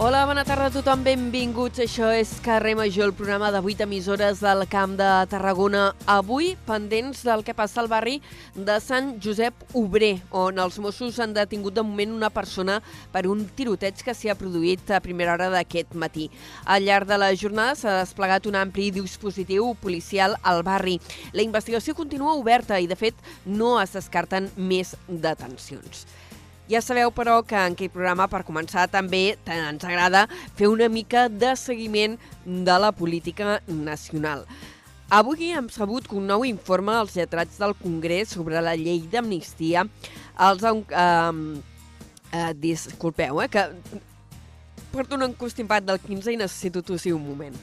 Hola, bona tarda a tothom, benvinguts. Això és Carrer Major, el programa de 8 emissores del Camp de Tarragona. Avui, pendents del que passa al barri de Sant Josep Obrer, on els Mossos han detingut de moment una persona per un tiroteig que s'hi ha produït a primera hora d'aquest matí. Al llarg de la jornada s'ha desplegat un ampli dispositiu policial al barri. La investigació continua oberta i, de fet, no es descarten més detencions. Ja sabeu, però, que en aquest programa, per començar, també ens agrada fer una mica de seguiment de la política nacional. Avui hem sabut que un nou informe dels lletrats del Congrés sobre la llei d'amnistia els... Eh, eh, disculpeu, eh, que porto un encostimpat del 15 i necessito tossir un moment.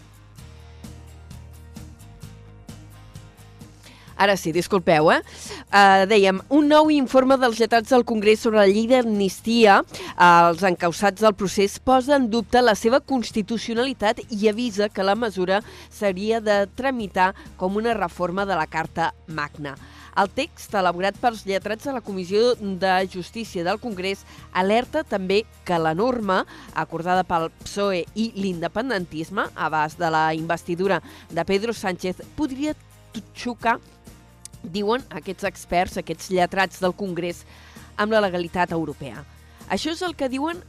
Ara sí, disculpeu, eh? Uh, dèiem, un nou informe dels lletrats del Congrés sobre la llei d'amnistia, uh, els encausats del procés, posa en dubte la seva constitucionalitat i avisa que la mesura seria de tramitar com una reforma de la Carta Magna. El text, elaborat pels lletrats de la Comissió de Justícia del Congrés, alerta també que la norma, acordada pel PSOE i l'independentisme, abans de la investidura de Pedro Sánchez, podria xocar diuen aquests experts, aquests lletrats del Congrés, amb la legalitat europea. Això és el que diuen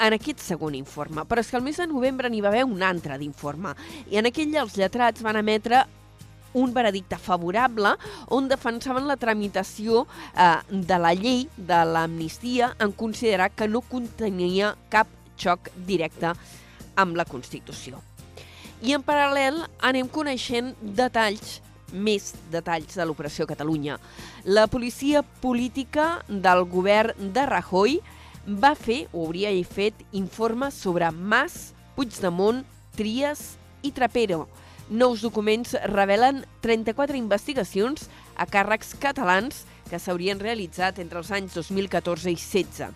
en aquest segon informe, però és que el mes de novembre n'hi va haver un altre d'informe, i en aquell els lletrats van emetre un veredicte favorable on defensaven la tramitació eh, de la llei de l'amnistia en considerar que no contenia cap xoc directe amb la Constitució. I en paral·lel anem coneixent detalls més detalls de l'Operació Catalunya. La policia política del govern de Rajoy va fer, o hauria fet, informes sobre Mas, Puigdemont, Trias i Trapero. Nous documents revelen 34 investigacions a càrrecs catalans que s'haurien realitzat entre els anys 2014 i 16.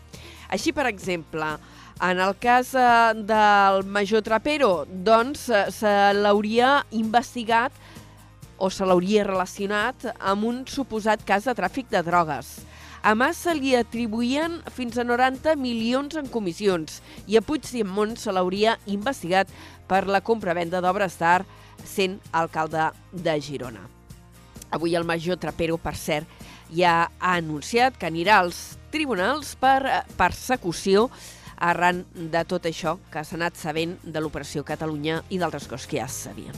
Així, per exemple, en el cas eh, del major Trapero, doncs, eh, se l'hauria investigat o se l'hauria relacionat amb un suposat cas de tràfic de drogues. A Mas se li atribuïen fins a 90 milions en comissions i a Puigdemont se l'hauria investigat per la compra-venda d'obres d'art sent alcalde de Girona. Avui el major Trapero, per cert, ja ha anunciat que anirà als tribunals per persecució arran de tot això que s'ha anat sabent de l'Operació Catalunya i d'altres coses que ja sabien.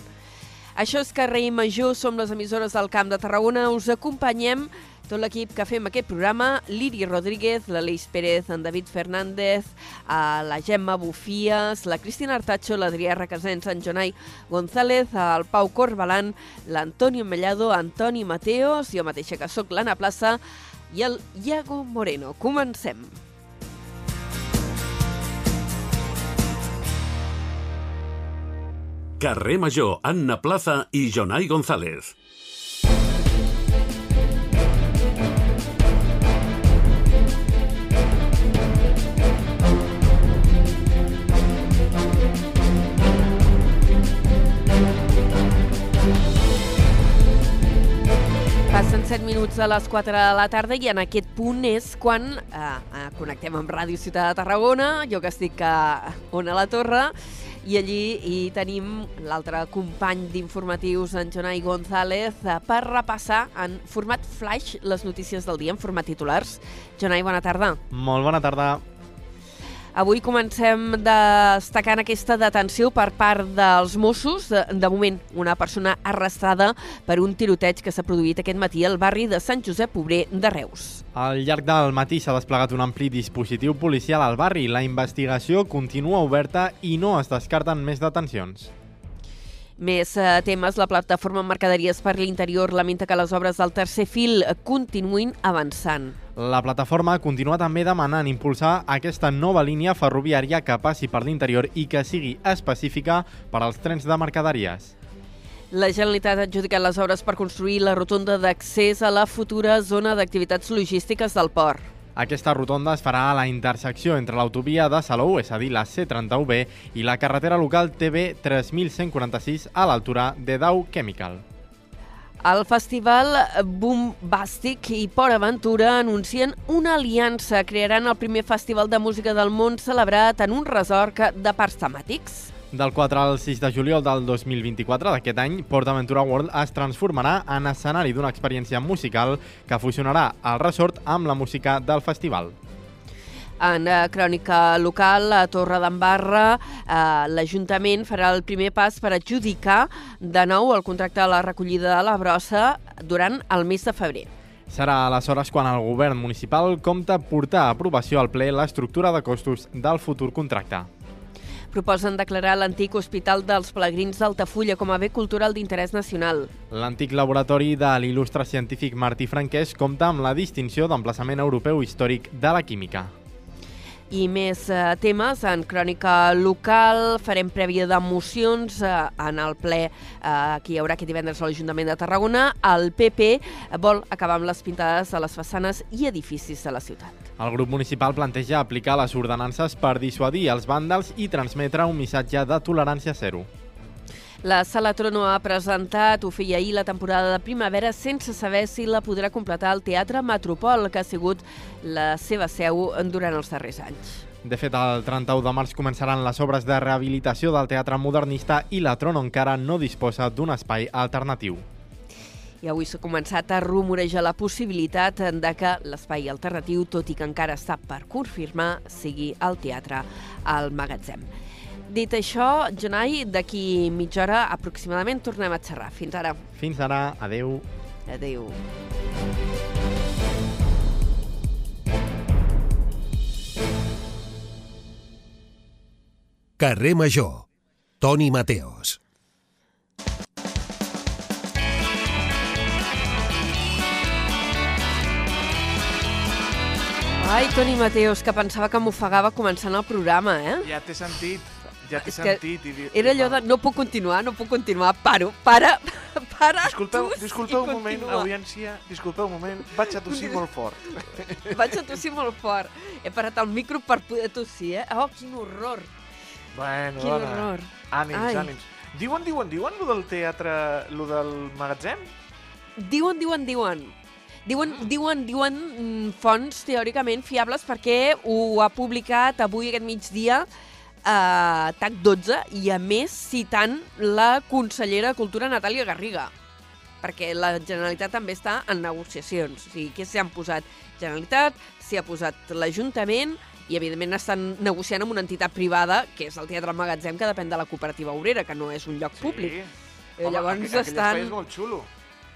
Això és Carrer Major, som les emissores del Camp de Tarragona. Us acompanyem tot l'equip que fem aquest programa, Liri Rodríguez, l'Aleix Pérez, en David Fernández, la Gemma Bufies, la Cristina Artacho, l'Adrià Requesens, en Jonai González, el Pau Corbalan, l'Antonio Mellado, Antoni Mateos, jo mateixa que sóc l'Anna Plaça, i el Iago Moreno. Comencem. Carrer Major, Anna Plaza i Jonai González. Passen 7 minuts a les 4 de la tarda i en aquest punt és quan eh, eh, connectem amb Ràdio Ciutat de Tarragona, jo que estic a Ona la Torre, i allí hi tenim l'altre company d'informatius, en Jonai González, eh, per repassar en format flash les notícies del dia en format titulars. Jonai, bona tarda. Molt bona tarda. Avui comencem destacant aquesta detenció per part dels Mossos. De, de moment, una persona arrestada per un tiroteig que s'ha produït aquest matí al barri de Sant Josep Obrer de Reus. Al llarg del matí s'ha desplegat un ampli dispositiu policial al barri. La investigació continua oberta i no es descarten més detencions. Més eh, temes, la plataforma Mercaderies per l'Interior lamenta que les obres del tercer fil continuïn avançant. La plataforma continua també demanant impulsar aquesta nova línia ferroviària que passi per l'interior i que sigui específica per als trens de mercaderies. La Generalitat ha adjudicat les obres per construir la rotonda d'accés a la futura zona d'activitats logístiques del port. Aquesta rotonda es farà a la intersecció entre l'autovia de Salou, és a dir, la C31B, i la carretera local TB 3146 a l'altura de Dow Chemical. El festival Boombastic i Port Aventura anuncien una aliança. Crearan el primer festival de música del món celebrat en un resort de parcs temàtics. Del 4 al 6 de juliol del 2024 d'aquest any, PortAventura World es transformarà en escenari d'una experiència musical que fusionarà el resort amb la música del festival. En eh, crònica local, a Torre d'Embarra, eh, l'Ajuntament farà el primer pas per adjudicar de nou el contracte de la recollida de la brossa durant el mes de febrer. Serà aleshores quan el govern municipal compta portar a aprovació al ple l'estructura de costos del futur contracte. Proposen declarar l'antic Hospital dels Pelegrins d'Altafulla com a bé cultural d'interès nacional. L'antic laboratori de l'il·lustre científic Martí Franquès compta amb la distinció d'emplaçament europeu històric de la química. I més eh, temes en crònica local, farem prèvia d'emocions eh, en el ple eh, que hi haurà aquest divendres a l'Ajuntament de Tarragona. El PP vol acabar amb les pintades de les façanes i edificis de la ciutat. El grup municipal planteja aplicar les ordenances per dissuadir els vàndals i transmetre un missatge de tolerància zero. La Sala Trono ha presentat, ho feia ahir, la temporada de primavera sense saber si la podrà completar el Teatre Metropol, que ha sigut la seva seu durant els darrers anys. De fet, el 31 de març començaran les obres de rehabilitació del teatre modernista i la Trono encara no disposa d'un espai alternatiu. I avui s'ha començat a rumorejar la possibilitat de que l'espai alternatiu, tot i que encara està per confirmar, sigui el teatre al magatzem. Dit això, Jonai, d'aquí mitja hora aproximadament tornem a xerrar. Fins ara. Fins ara, adeu. Adeu. Carrer Major. Toni Mateos. Ai, Toni Mateos, que pensava que m'ofegava començant el programa, eh? Ja t'he sentit, ja t'he sentit. I, Era allò de no puc continuar, no puc continuar, paro, para, para, Disculpeu, disculpeu un moment, continua. audiència, disculpeu un moment, vaig a tossir molt fort. Vaig a tossir molt fort. He parat el micro per poder tossir, eh? Oh, quin horror, Bueno, quin dona, horror. ànims, Ai. ànims. Diuen, diuen, diuen, lo del teatre, lo del magatzem? Diuen, diuen, diuen. Diuen, diuen, diuen mm, fonts teòricament fiables perquè ho ha publicat avui aquest migdia eh, TAC 12 i a més citant la consellera de Cultura Natàlia Garriga perquè la Generalitat també està en negociacions. O sigui, que s'hi han posat Generalitat, s'hi ha posat l'Ajuntament i, evidentment, estan negociant amb una entitat privada, que és el Teatre Magatzem, que depèn de la cooperativa obrera, que no és un lloc públic. Sí. Eh, llavors aquell, aquell estan- espai és molt xulo.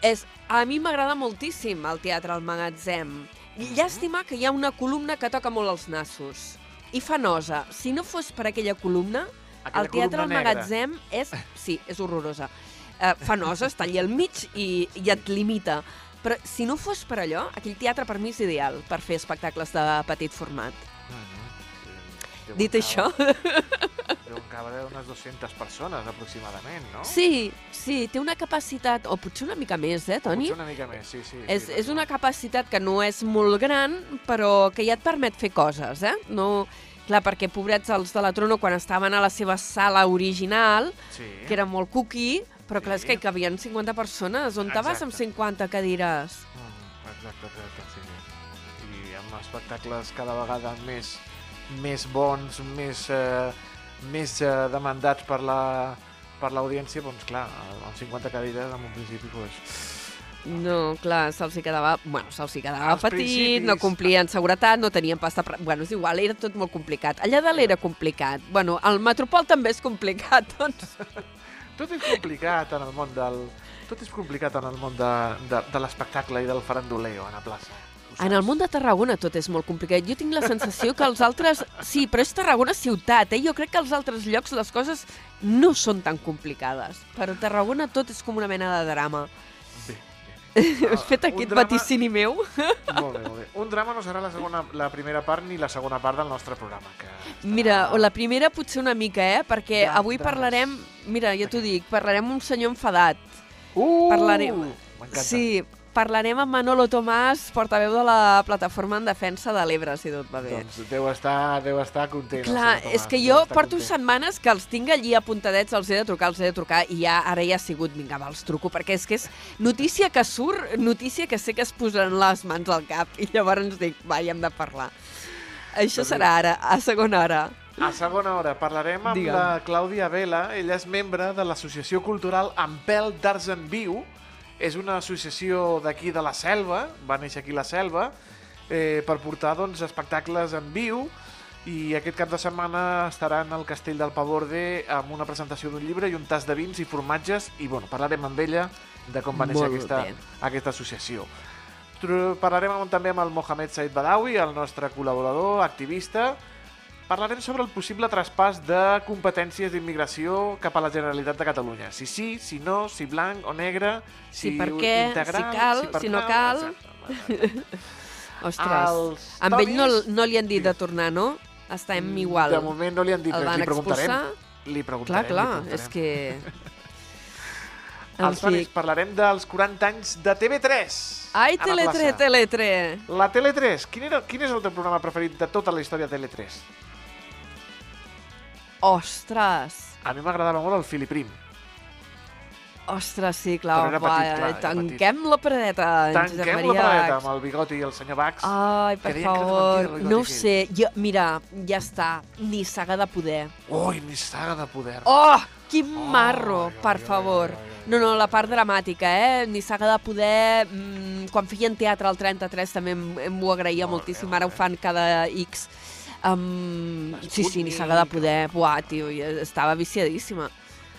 És, a mi m'agrada moltíssim el teatre al magatzem. Llàstima que hi ha una columna que toca molt els nassos. I fa nosa. Si no fos per aquella columna, Aquella el teatre al magatzem és... Sí, és horrorosa. Uh, fa nosa, està allà al mig i, i et limita. Però si no fos per allò, aquell teatre per mi és ideal per fer espectacles de petit format. Déu Dit això... cabe- Déu en cabe unes 200 persones, aproximadament, no? Sí, sí, té una capacitat, o potser una mica més, eh, Toni? Potser una mica més, sí, sí. És, sí, és una capacitat que no és molt gran, però que ja et permet fer coses, eh? No, clar, perquè pobrets els de la Trono, quan estaven a la seva sala original, Sí. que era molt cookie, però clar, és Sí. que hi cabien 50 persones. On te vas amb Exacte. 50 cadires? Mm, Exacte, exacte, sí. I amb espectacles cada vegada més, més bons, més, eh, més eh, demandats per la per l'audiència, doncs clar, amb 50 cadires en un principi, doncs... No, clar, se'ls hi quedava... Bueno, se'ls hi quedava Als petit, principis. no complien seguretat, no tenien pasta... pre- Bueno, és igual, era tot molt complicat. Allà dalt era complicat. Bueno, el Metropol també és complicat, doncs. Tot és complicat en el món del... Tot és complicat en el món de, de, de l'espectacle i del farandoleo a la plaça. En el món de Tarragona tot és molt complicat. Jo tinc la sensació que els altres... Sí, però és Tarragona ciutat, eh? Jo crec que als altres llocs les coses no són tan complicades. Però a Tarragona tot és com una mena de drama. Bé, Has fet un aquest drama- vaticini meu? Molt bé, molt bé. Un drama no serà la, segona, la primera part ni la segona part del nostre programa. Que estarà- Mira, o la primera potser una mica, eh? Perquè Dra- avui drames. parlarem... Mira, ja t'ho dic, parlarem un senyor enfadat. Uh! parlarem-. Sí, parlarem amb Manolo Tomàs, portaveu de la plataforma en defensa de l'Ebre, si tot va bé. Doncs deu estar, deu estar content. Clar, senyor és Tomàs, que jo porto content. setmanes que els tinc allí apuntadets, els he de trucar, els he de trucar, i ja, ara ja ha sigut, vinga, va, els truco, perquè és que és notícia que surt, notícia que sé que es posaran les mans al cap, i llavors dic, va, ja hem de parlar. Això Doncs serà ara, a segona hora. A segona hora parlarem amb Digue'm. la Clàudia Vela. Ella és membre de l'Associació Cultural Ampel d'Arts en Viu. És una associació d'aquí de la Selva, va néixer aquí la Selva, eh, per portar doncs, espectacles en viu i aquest cap de setmana estaran al Castell del Pavorde amb una presentació d'un llibre i un tas de vins i formatges i bueno, parlarem amb ella de com va néixer Molt aquesta, bé. aquesta associació. Parlarem amb, també amb el Mohamed Said Badawi, el nostre col·laborador, activista. Parlarem sobre el possible traspàs de competències d'immigració cap a la Generalitat de Catalunya. Si sí, si no, si blanc o negre, si, Si per què, integral, si cal, per si no cal. etcètera. Ostres, Els amb ell no, no li han dit de tornar, no? Estem igual. De moment no li han dit res, van li preguntarem. expulsar? Li Clar, preguntarem, clar, li preguntarem. és que... Els Tonis, parlarem dels 40 anys de TV3. Ai, a la Tele3, plaça. Tele3. La Tele3, quin, era, quin és el teu programa preferit de tota la història de Tele3? Ostres. A mi m'agradava molt el Fili Prim. Ostres, sí, clar. Però era va, petit, clar, era tanquem la paradeta, en Josep Tanquem la Maria paradeta amb el bigoti i el senyor Bax. Ai, per favor, no ho sé. Jo, mira, ja està, ni saga de poder. Ui, ni saga de poder. Oh, quin Oh, marro, ai, per ai, favor. ai, ai, ai. No, no, la part dramàtica, eh? Ni saga de poder... Mm, quan feien teatre al 33 també em, em ho agraïa Molt bé, moltíssim, molt ara ho fan cada X. Um, sí, sí, ni saga de poder. Buah, tio, jo estava viciadíssima.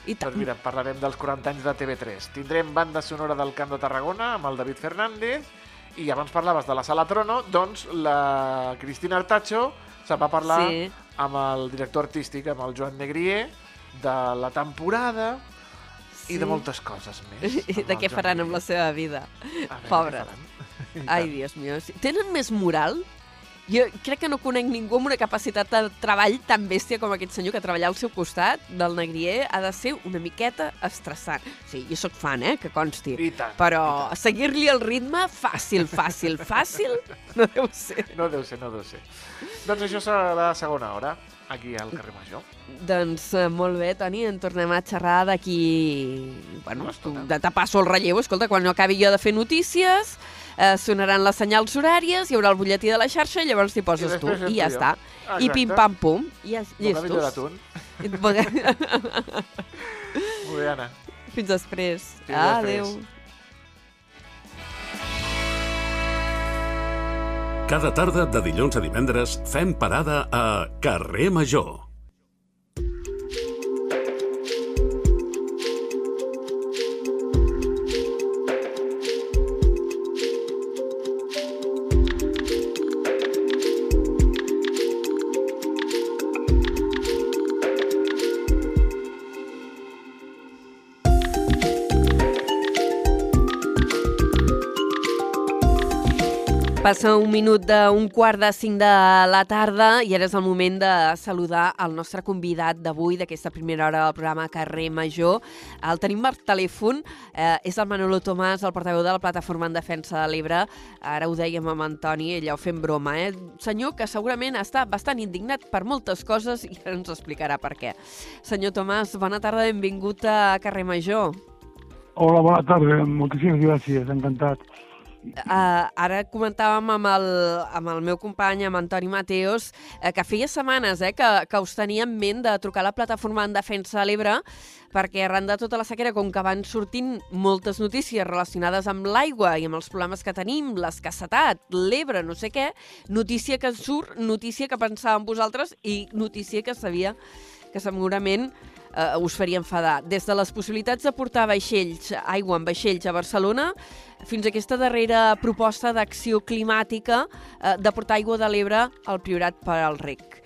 I tant. Doncs mira, parlarem dels 40 anys de TV3. Tindrem banda sonora del Camp de Tarragona amb el David Fernández i abans parlaves de la Sala Trono, doncs la Cristina Artacho se'n va parlar Sí. amb el director artístic, amb el Joan Negrier, de la temporada i de Sí. moltes coses més. I amb de què faran amb Negrier. la seva vida? Veure? I Ai. Dios mío. sí. Tenen més moral? Jo crec que no conec ningú amb una capacitat de treball tan bèstia com aquest senyor que treballar al seu costat del Negrier ha de ser una miqueta estressant. Sí, jo sóc fan, eh, que consti. I tant, Però seguir-li el ritme, fàcil, fàcil, fàcil, no deu ser. No deu ser, no deu ser. Doncs això serà la segona hora, aquí al carrer Major. Doncs eh, molt bé, Toni, en tornem a xerrar d'aquí... Bueno, Una tu, de passo el relleu. Escolta, quan no acabi jo de fer notícies, eh, sonaran les senyals horàries, hi haurà el butlletí de la xarxa i llavors t'hi poses tu. després I ja jo. està. I Exacte. pim-pam-pum. I ja, Bocadillo llestos. d'atún. Molt bé, Anna. Fins després. Fins Adéu. després. Cada tarda de dilluns a divendres fem parada a Carrer Major. Passa un minut d'un quart de cinc de la tarda i ara és el moment de saludar el nostre convidat d'avui, d'aquesta primera hora del programa Carrer Major. El tenim per telèfon, eh, és el Manolo Tomàs, el portaveu de la Plataforma en Defensa de l'Ebre. Ara ho dèiem amb Antoni, allò fent broma, eh? Senyor que segurament està bastant indignat per moltes coses i ara ens explicarà per què. Senyor Tomàs, bona tarda, benvingut a Carrer Major. Hola, bona tarda. Moltíssimes gràcies, encantat. Uh, ara comentàvem amb el, amb el meu company, amb Antoni Mateos, uh, que feia setmanes eh, que, que us tenia en ment de trucar a la plataforma en defensa de l'Ebre perquè arran de tota la sequera, com que van sortint moltes notícies relacionades amb l'aigua i amb els problemes que tenim, l'escassetat, l'Ebre, no sé què, notícia que surt, notícia que pensàvem vosaltres i notícia que sabia que segurament eh, us faria enfadar. Des de les possibilitats de portar vaixells, aigua en vaixells a Barcelona, fins a aquesta darrera proposta d'acció climàtica eh, de portar aigua de l'Ebre al Priorat per al rec.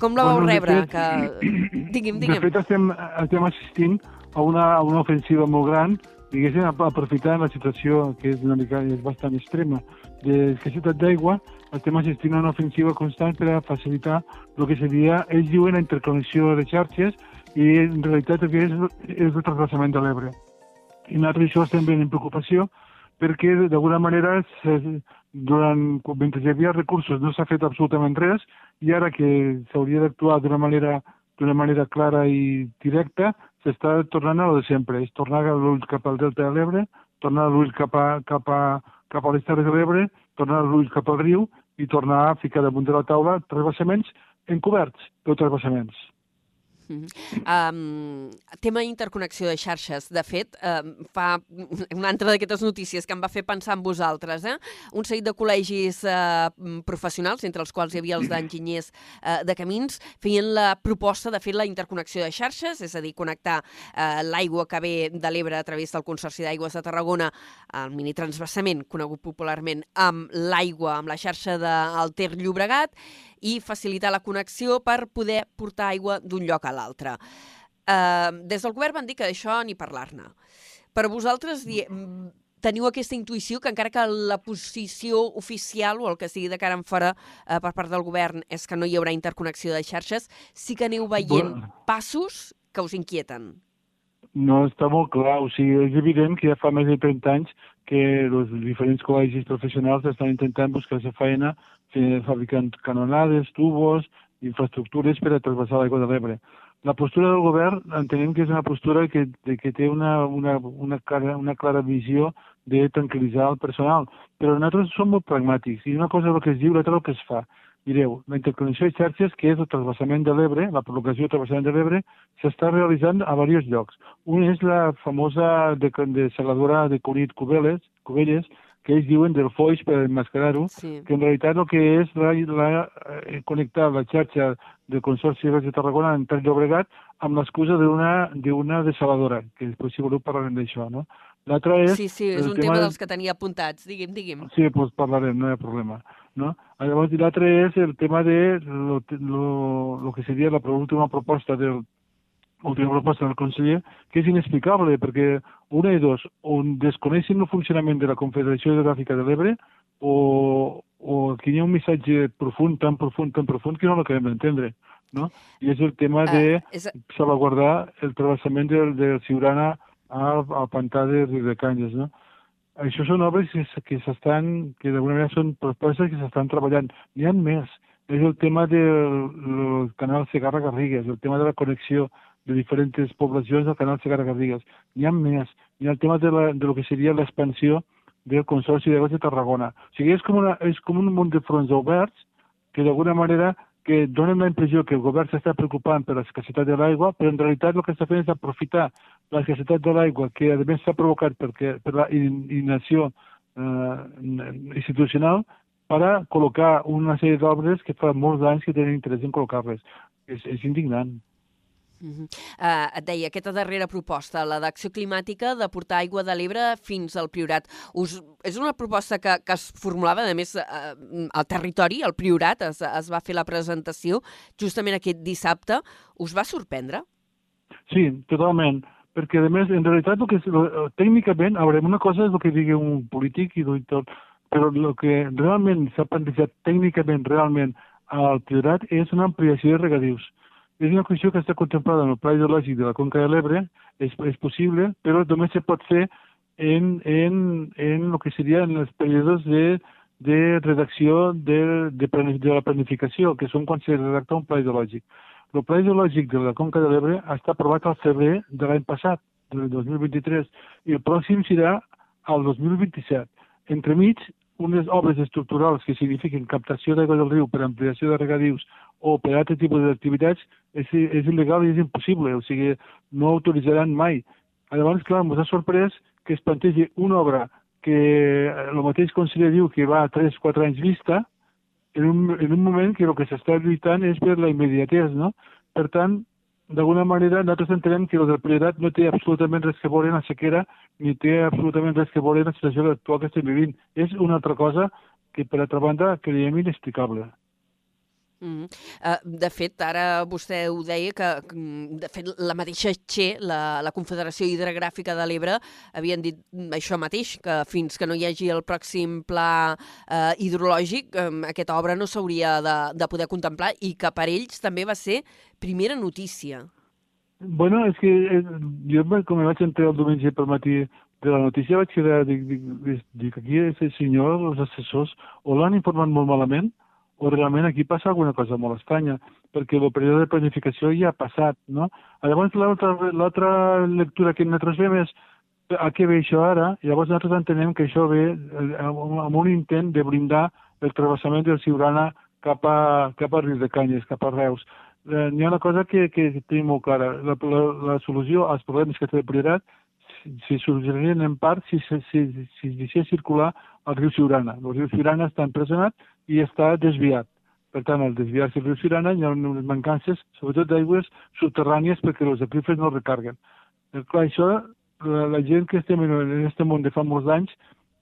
Com la vau Bueno, de rebre? fet- Que... Digui'm, De digue'm. fet, estem, estem assistint a una, a una ofensiva molt gran, diguéssim, ap- aprofitant la situació que és una mica és bastant extrema d'escassetat d'aigua, estem assistint a una ofensiva constant per a facilitar el que seria, ells diuen, la interconnexió de xarxes i en realitat el que és, és el transvasament de l'Ebre. I nosaltres això estem veient en preocupació perquè d'alguna manera durant, mentre hi havia recursos no s'ha fet absolutament res i ara que s'hauria d'actuar d'una manera d'una manera clara i directa, s'està tornant a lo de sempre, és tornar l'ull cap al Delta de l'Ebre, tornar l'ull cap a, cap a, cap a les Terres de l'Ebre, tornar l'ull cap al riu i tornar a ficar damunt de la taula transvassaments encoberts, però transvassaments. Um, tema interconnexió de xarxes. De fet, um, fa una altra d'aquestes notícies que em va fer pensar en vosaltres. Eh? Un seguit de col·legis uh, professionals, entre els quals hi havia els d'enginyers uh, de camins, feien la proposta de fer la interconnexió de xarxes, és a dir, connectar uh, l'aigua que ve de l'Ebre a través del Consorci d'Aigües de Tarragona, el minitransvassament, conegut popularment, amb l'aigua, amb la xarxa del Ter Llobregat, i facilitar la connexió per poder portar aigua d'un lloc a l'altre. Uh, des del govern van dir que d'això ni parlar-ne. Però vosaltres di mm, teniu aquesta intuïció que encara que la posició oficial o el que sigui de cara en fora uh, per part del govern és que no hi haurà interconnexió de xarxes, sí que aneu veient Bueno. passos que us inquieten. No, està molt clar. O sigui, és evident que ja fa més de 30 anys que els diferents col·legis professionals estan intentant buscar la feina fe- fabricant canonades, tubos, infraestructures per a trasbassar l'aigua de l'Ebre. La postura del govern entenem que és una postura que, que té una, una, una, clara, una clara visió de tranquil·litzar el personal, però nosaltres som molt pragmàtics i una cosa és el que es diu, l'altra el que es fa. Mireu, la interconnexió de xarxes, que és el trasbassament de l'Ebre, la prolongació del trasbassament de l'Ebre, s'està realitzant a diversos llocs. Un és la famosa de, de saladora de Cunit Cubelles, Cubelles, que ells diuen del Foix per enmascarar-ho, Sí. que en realitat el que és la, la, eh, connectar la xarxa del Consorci de de Tarragona en Ter Llobregat amb l'excusa d'una desaladora, que després si voleu parlarem d'això, no? L'altra és... sí, sí, és un tema de- dels que tenia apuntats. Digui'm, digui'm. Sí, doncs parlarem, no hi ha problema. No? Llavors, l'altre és el tema de lo, lo, lo que seria la última proposta del última proposta del conseller, que és inexplicable, perquè una i dos, on desconeixen el funcionament de la Confederació Hidrogràfica de l'Ebre, o, o aquí hi ha un missatge profund, tan profund, tan profund, que no l'acabem d'entendre. No? I és el tema de Ah, és, salvaguardar el travessament del, del Siurana al, al pantà de Riudecanyes, no? Això són obres que, que s'estan, que d'alguna manera són propostes que s'estan treballant. N'hi ha més. És el tema del, del canal Segarra-Garrigues, el tema de la connexió de diferents poblacions del canal Segarra-Garrigues. N'hi ha més. Hi ha el tema de, la, de lo que seria l'expansió del Consorci d'Aigües de Tarragona. O sigui, és com, una, és com un munt de fronts oberts que d'alguna manera que donen la impressió que el govern s'està preocupant per l'escassetat de l'aigua, però en realitat el que està fent és aprofitar l'escassetat de l'aigua, que a més s'ha provocat perquè, per la in- inacció eh, institucional, per col·locar una sèrie d'obres que fa molts anys que tenen interès en col·locar-les. És, és indignant. Uh, et deia, aquesta darrera proposta, la d'acció climàtica de portar aigua de l'Ebre fins al Priorat. Us, és una proposta que, que es formulava, a més, uh, al territori, al Priorat, es, es va fer la presentació justament aquest dissabte. Us va sorprendre? Sí, totalment. Perquè, a més, en realitat, el que, tècnicament, a veure, una cosa és el que digui un polític i tot, però el que realment s'ha plantejat tècnicament, realment, al Priorat és una ampliació de regadius. És una qüestió que està contemplada en el Pla Hidrològic de la Conca de l'Ebre, és, és possible, però només se pot fer en, en, en el que serien els períodes de, de redacció de, de, de la planificació, que són quan se redacta un pla hidrològic. El pla hidrològic de la Conca de l'Ebre estat aprovat al febrer de l'any passat, del 2023, i el pròxim serà al 2027. Entremig, unes obres estructurals que signifiquen captació d'aigua del riu per ampliació de regadius o per altre tipus d'activitats és, és il·legal i és impossible, o sigui, no autoritzaran mai. Llavors, clar, ens ha sorprès que es plantegi una obra que eh, el mateix conseller diu que va a 3-4 anys vista, en un, en un moment que el que s'està lluitant és per la immediatesa, no? Per tant, d'alguna manera, nosaltres entenem que el del Priorat no té absolutament res que veure amb la sequera ni té absolutament res que veure amb la situació actual que estem vivint. És una altra cosa que, per altra banda, creiem inexplicable. Mm. Uh, de fet, ara vostè ho deia que, mm, de fet, la mateixa Che, la, la Confederació Hidrogràfica de l'Ebre, havien dit això mateix, que fins que no hi hagi el pròxim pla uh, hidrològic, um, aquesta obra no s'hauria de, de poder contemplar i que per ells també va ser primera notícia. Bueno, és que eh, jo com me vaig entrar el diumenge pel matí de la notícia vaig quedar, dic, dic, dic, dic aquí aquest senyor, els assessors, o l'han informat molt malament, o realment aquí passa alguna cosa molt estranya, perquè el període de planificació ja ha passat, no? Llavors, l'altra lectura que nosaltres fem és a què ve això ara? Llavors nosaltres entenem que això ve eh, amb un intent de blindar el travessament del Siurana cap a, cap a Rius de Canyes, cap a Reus. Eh, N'hi ha una cosa que, que tenim molt clara. La, la, la solució als problemes que té el Priorat se solucionarien en part si, si, si, si es deixés circular el riu Siurana. El riu Siurana està empresonat i està desviat. Per tant, al desviar-se el riu Siurana hi ha unes mancances, sobretot d'aigües subterrànies, perquè els aqüífers no recarguen. Eh, clar, això, la, la gent que estem en aquest món de fa molts anys,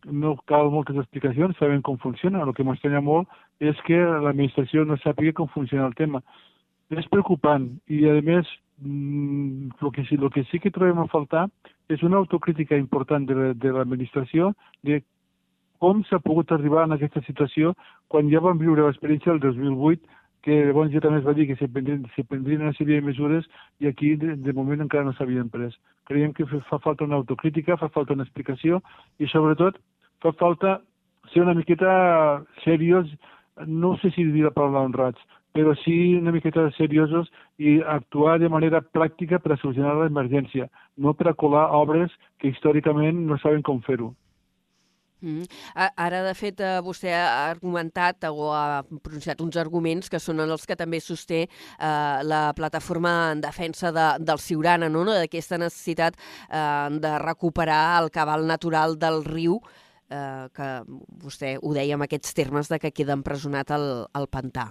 no cal moltes explicacions, sabem com funciona. El que m'estranya molt és que l'administració no sàpiga com funciona el tema. És preocupant i, a més, el que, sí, el que sí que trobem a faltar és una autocrítica important de, de l'administració de com s'ha pogut arribar en aquesta situació quan ja vam viure l'experiència del 2008 que llavors ja també es va dir que se prendrien, se prendrien una sèrie de mesures i aquí de, de moment encara no s'havien pres. Creiem que fa falta una autocrítica, fa falta una explicació i sobretot fa falta ser una miqueta seriós, no sé si dir la paraula honrats, però sí una miqueta seriosos i actuar de manera pràctica per a solucionar l'emergència, no per a colar obres que històricament no saben com fer-ho. Mm. Ara, de fet, eh, vostè ha argumentat o ha pronunciat uns arguments que són els que també sosté eh, la plataforma en defensa de, del Siurana, no? d'aquesta necessitat eh, de recuperar el cabal natural del riu, eh, que vostè ho deia amb aquests termes de que queda empresonat el, el pantà.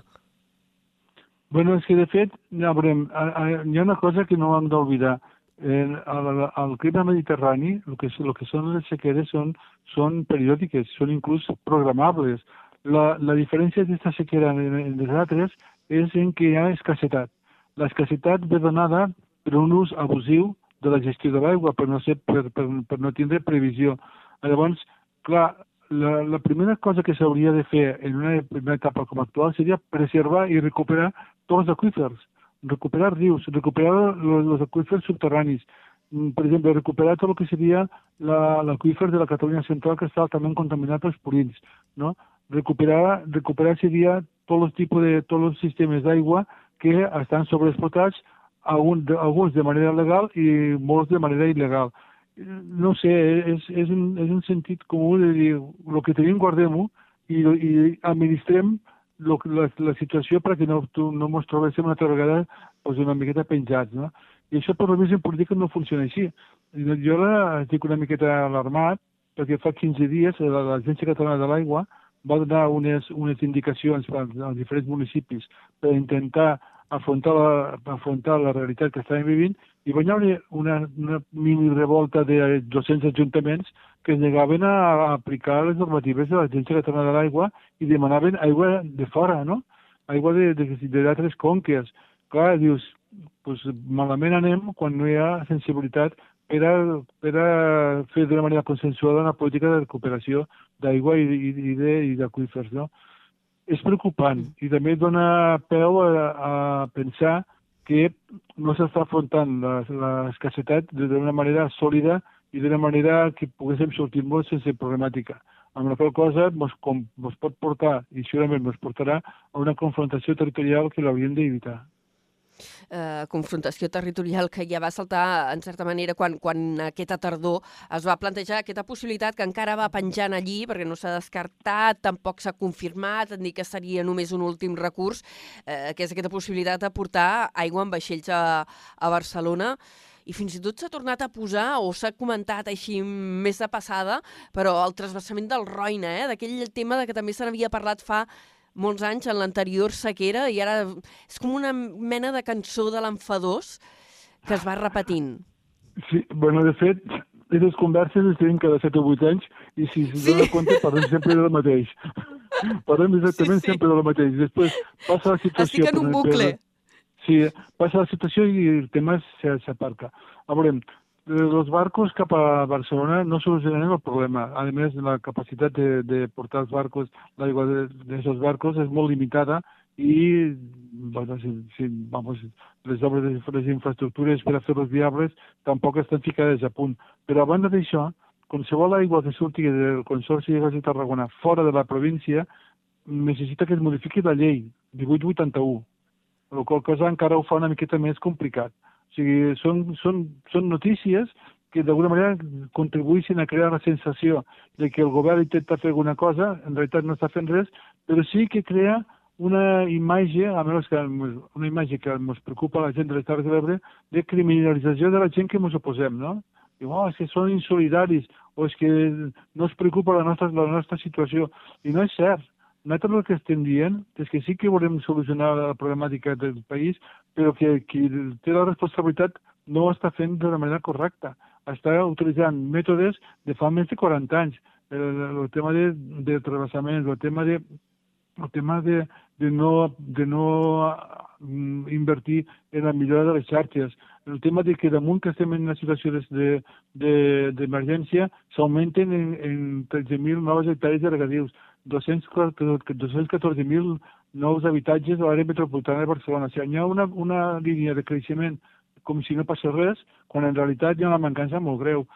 Bueno, és que de fet, ja veurem, hi ha una cosa que no hem d'oblidar. El, el, el clima mediterrani, el que, el que són les sequeres són, són periòdiques, són inclús programables. La, la diferència d'aquesta sequera en, en les altres és en què hi ha escassetat. L'escassetat ve donada per un ús abusiu de la gestió de l'aigua, per, no ser, per, per, per no tindre previsió. Llavors, clar, la, la primera cosa que s'hauria de fer en una primera etapa com actual seria preservar i recuperar tots els aquífers, recuperar rius, recuperar els aquífers subterranis, mm, per exemple, recuperar tot el que seria l'aqüífer de la Catalunya central que està altament contaminat pels purins, no? Recuperar, recuperar seria tots els tipus de, tots els sistemes d'aigua que estan sobreexplotats, alguns de manera legal i molts de manera il·legal no sé, és, és, un, és un sentit comú de dir el que tenim guardem-ho i, i administrem lo, la, la situació perquè no, tu, no ens trobéssim una altra vegada pues, una miqueta penjats, no? I això per més en política no funciona així. Jo la, estic una miqueta alarmat perquè fa 15 dies l'Agència Catalana de l'Aigua va donar unes, unes indicacions als diferents municipis per intentar afrontar la, afrontar la realitat que estàvem vivint i va haver una, una mini revolta de 200 ajuntaments que es negaven a, aplicar les normatives de l'Agència Catalana de l'Aigua i demanaven aigua de fora, no? Aigua d'altres conques. Clar, dius, pues, malament anem quan no hi ha sensibilitat per a, per a fer d'una manera consensuada una política de recuperació d'aigua i, i, i d'aquífers, no? És preocupant i també dona peu a, a pensar que no s'està afrontant l'escassetat d'una manera sòlida i d'una manera que poguéssim sortir-nos sense problemàtica. Amb la qual cosa mos, com, mos pot portar, i segurament ens portarà, a una confrontació territorial que l'hauríem d'evitar eh, confrontació territorial que ja va saltar, en certa manera, quan, quan aquesta tardor es va plantejar aquesta possibilitat que encara va penjant allí, perquè no s'ha descartat, tampoc s'ha confirmat, ni que seria només un últim recurs, eh, que és aquesta possibilitat de portar aigua en vaixells a, a Barcelona. I fins i tot s'ha tornat a posar, o s'ha comentat així més de passada, però el trasbassament del Roina, eh, d'aquell tema de que també se n'havia parlat fa molts anys en l'anterior sequera i ara és com una mena de cançó de l'enfadós que es va repetint. Sí, bueno, de fet, les converses les tenim cada 7 o 8 anys i si sí. dona compte parlem sempre del mateix. parlem exactament sí, sí. sempre del mateix. Després passa la situació... Estic en un bucle. Sí, passa la situació i el tema s'aparca. A veure, los barcos cap a Barcelona no solucionaran el problema. A més, la capacitat de, de portar els barcos, l'aigua d'aquests barcos és molt limitada i bueno, si, si, vamos, les obres de les infraestructures per a fer-los viables tampoc estan ficades a punt. Però a banda d'això, qualsevol aigua que surti del Consorci de Gas de Tarragona fora de la província necessita que es modifiqui la llei 1881, la qual cosa encara ho fa una miqueta més complicat. Sigui, són, són, són notícies que d'alguna manera contribueixen a crear la sensació de que el govern intenta fer alguna cosa, en realitat no està fent res, però sí que crea una imatge, a menys que una imatge que ens preocupa a la gent de les de l'Ebre, de criminalització de la gent que ens oposem, no? Diu, oh, és que són insolidaris, o és que no es preocupa la nostra, la nostra situació. I no és cert. Nosaltres el que estem dient és que sí que volem solucionar la problemàtica del país, però que qui té la responsabilitat no ho està fent de la manera correcta. Està utilitzant mètodes de fa més de 40 anys. El, el tema de, de travessaments, el tema de el tema de, de no, de no mm, invertir en la millora de les xarxes, el tema de que damunt que estem en una situació d'emergència de, de, s'augmenten en, en 13.000 noves hectàrees de regadius, 214.000 nous habitatges a l'àrea metropolitana de Barcelona. O sigui, hi ha una, una línia de creixement com si no passés res, quan en realitat hi ha una mancança molt greu.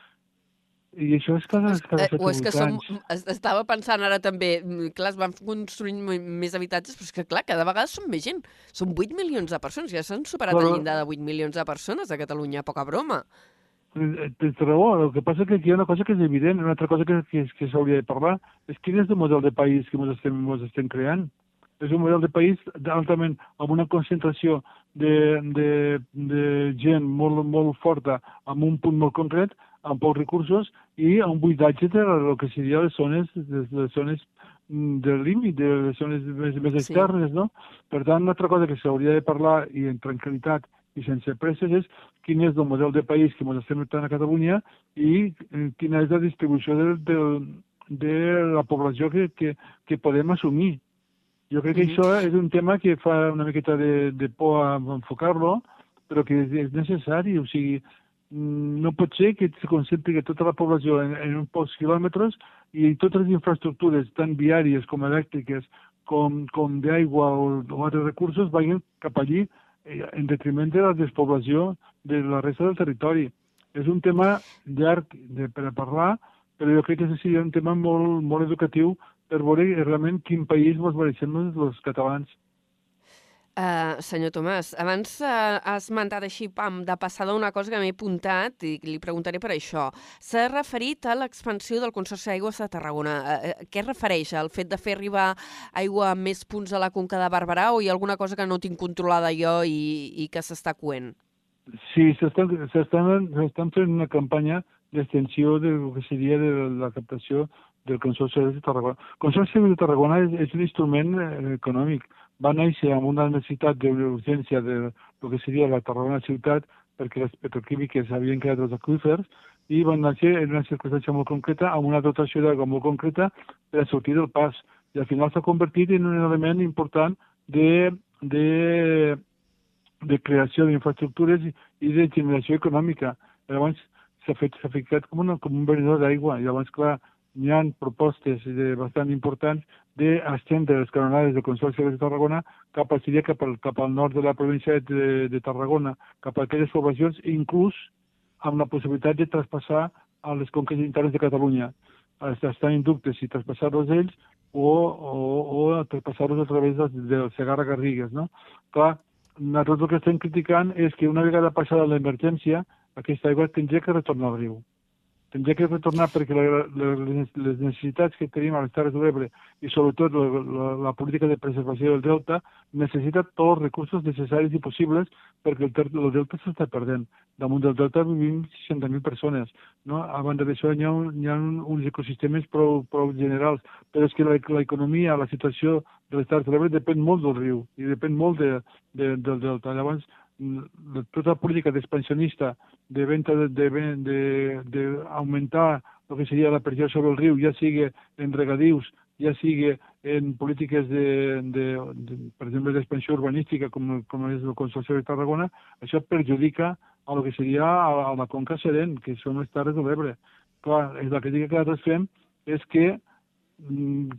I això és cada, cada eh, o és que som, anys. estava pensant ara també, mm, clar, es van construint més habitatges, però és que clar, cada vegada som més gent. Són 8 milions de persones, ja s'han superat però... el llindar de 8 milions de persones a Catalunya, poca broma. Eh, tens raó, el que passa que aquí hi ha una cosa que és evident, una altra cosa que, que, que s'hauria de parlar, és quin és el model de país que ens estem, ens estem creant. És un model de país altament amb una concentració de, de, de gent molt, molt forta amb un punt molt concret, amb pocs recursos i un buidatge de el que seria les zones, les, les zones del límit, de les zones més, més externes, sí. no? Per tant, una altra cosa que s'hauria de parlar i en tranquil·litat i sense presses és quin és el model de país que ens estem notant a Catalunya i eh, quina és la distribució de, de, de la població que, que, que podem assumir. Jo crec que mm -hmm. això és un tema que fa una miqueta de, de por a enfocar-lo, però que és, és necessari. O sigui, no pot ser que se concentri tota la població en, en uns pocs quilòmetres i totes les infraestructures, tant viàries com elèctriques, com, com d'aigua o, o altres recursos, vagin cap allí eh, en detriment de la despoblació de la resta del territori. És un tema llarg de, per a parlar, però jo crec que seria un tema molt, molt educatiu per veure realment quin país ens mereixem els catalans. Uh, senyor Tomàs, abans uh, has esmentat així, pam, de passada una cosa que m'he apuntat i li preguntaré per això. S'ha referit a l'expansió del Consorci d'Aigües de Tarragona. Uh, què refereix? Al fet de fer arribar aigua a més punts a la Conca de Barberà o hi ha alguna cosa que no tinc controlada jo i, i que s'està coent? Sí, s'estan fent una campanya d'extensió del que seria de la captació del Consorci de Tarragona. El Consorci de Tarragona és, és un instrument econòmic va néixer amb una necessitat d'urgència de lo que seria la Tarragona ciutat perquè les petroquímiques havien creat els aquífers i van néixer en una circumstància molt concreta amb una dotació d'aigua molt concreta per a sortir del pas. I al final s'ha convertit en un element important de, de, de creació d'infraestructures i de generació econòmica. Llavors s'ha fet s'ha ficat com, una, com un venedor d'aigua. Llavors, clar, hi ha propostes de bastant importants d'estendre les canonades del Consorci de Tarragona cap, seria cap, al, cap al nord de la província de, de Tarragona, cap a aquelles poblacions, inclús amb la possibilitat de traspassar a les conques internes de Catalunya. Estan en dubte si traspassar-los ells o, o, o traspassar-los a través del, del Segarra Garrigues. No? Clar, nosaltres el que estem criticant és que una vegada passada l'emergència, aquesta aigua tindria que retornar al riu tindria que retornar perquè la, la, les necessitats que tenim a les Terres de l'Ebre i sobretot la, la, la política de preservació del delta necessita tots els recursos necessaris i possibles perquè el, el delta s'està perdent. Damunt del delta vivim 60.000 persones. No? A banda d'això hi hi ha un, uns ecosistemes prou, prou generals, però és que l'economia, la situació de les Terres de l'Ebre depèn molt del riu i depèn molt de, de, del delta. Llavors, la política d'expansionista de venta de, de, de, de el que seria la pressió sobre el riu, ja sigui en regadius, ja sigui en polítiques de, de, de per exemple, d'expansió urbanística, com, com és el Consorci de Tarragona, això perjudica a lo que seria a, a la conca Serent, que són les Terres de l'Ebre. Clar, la crítica que nosaltres fem és que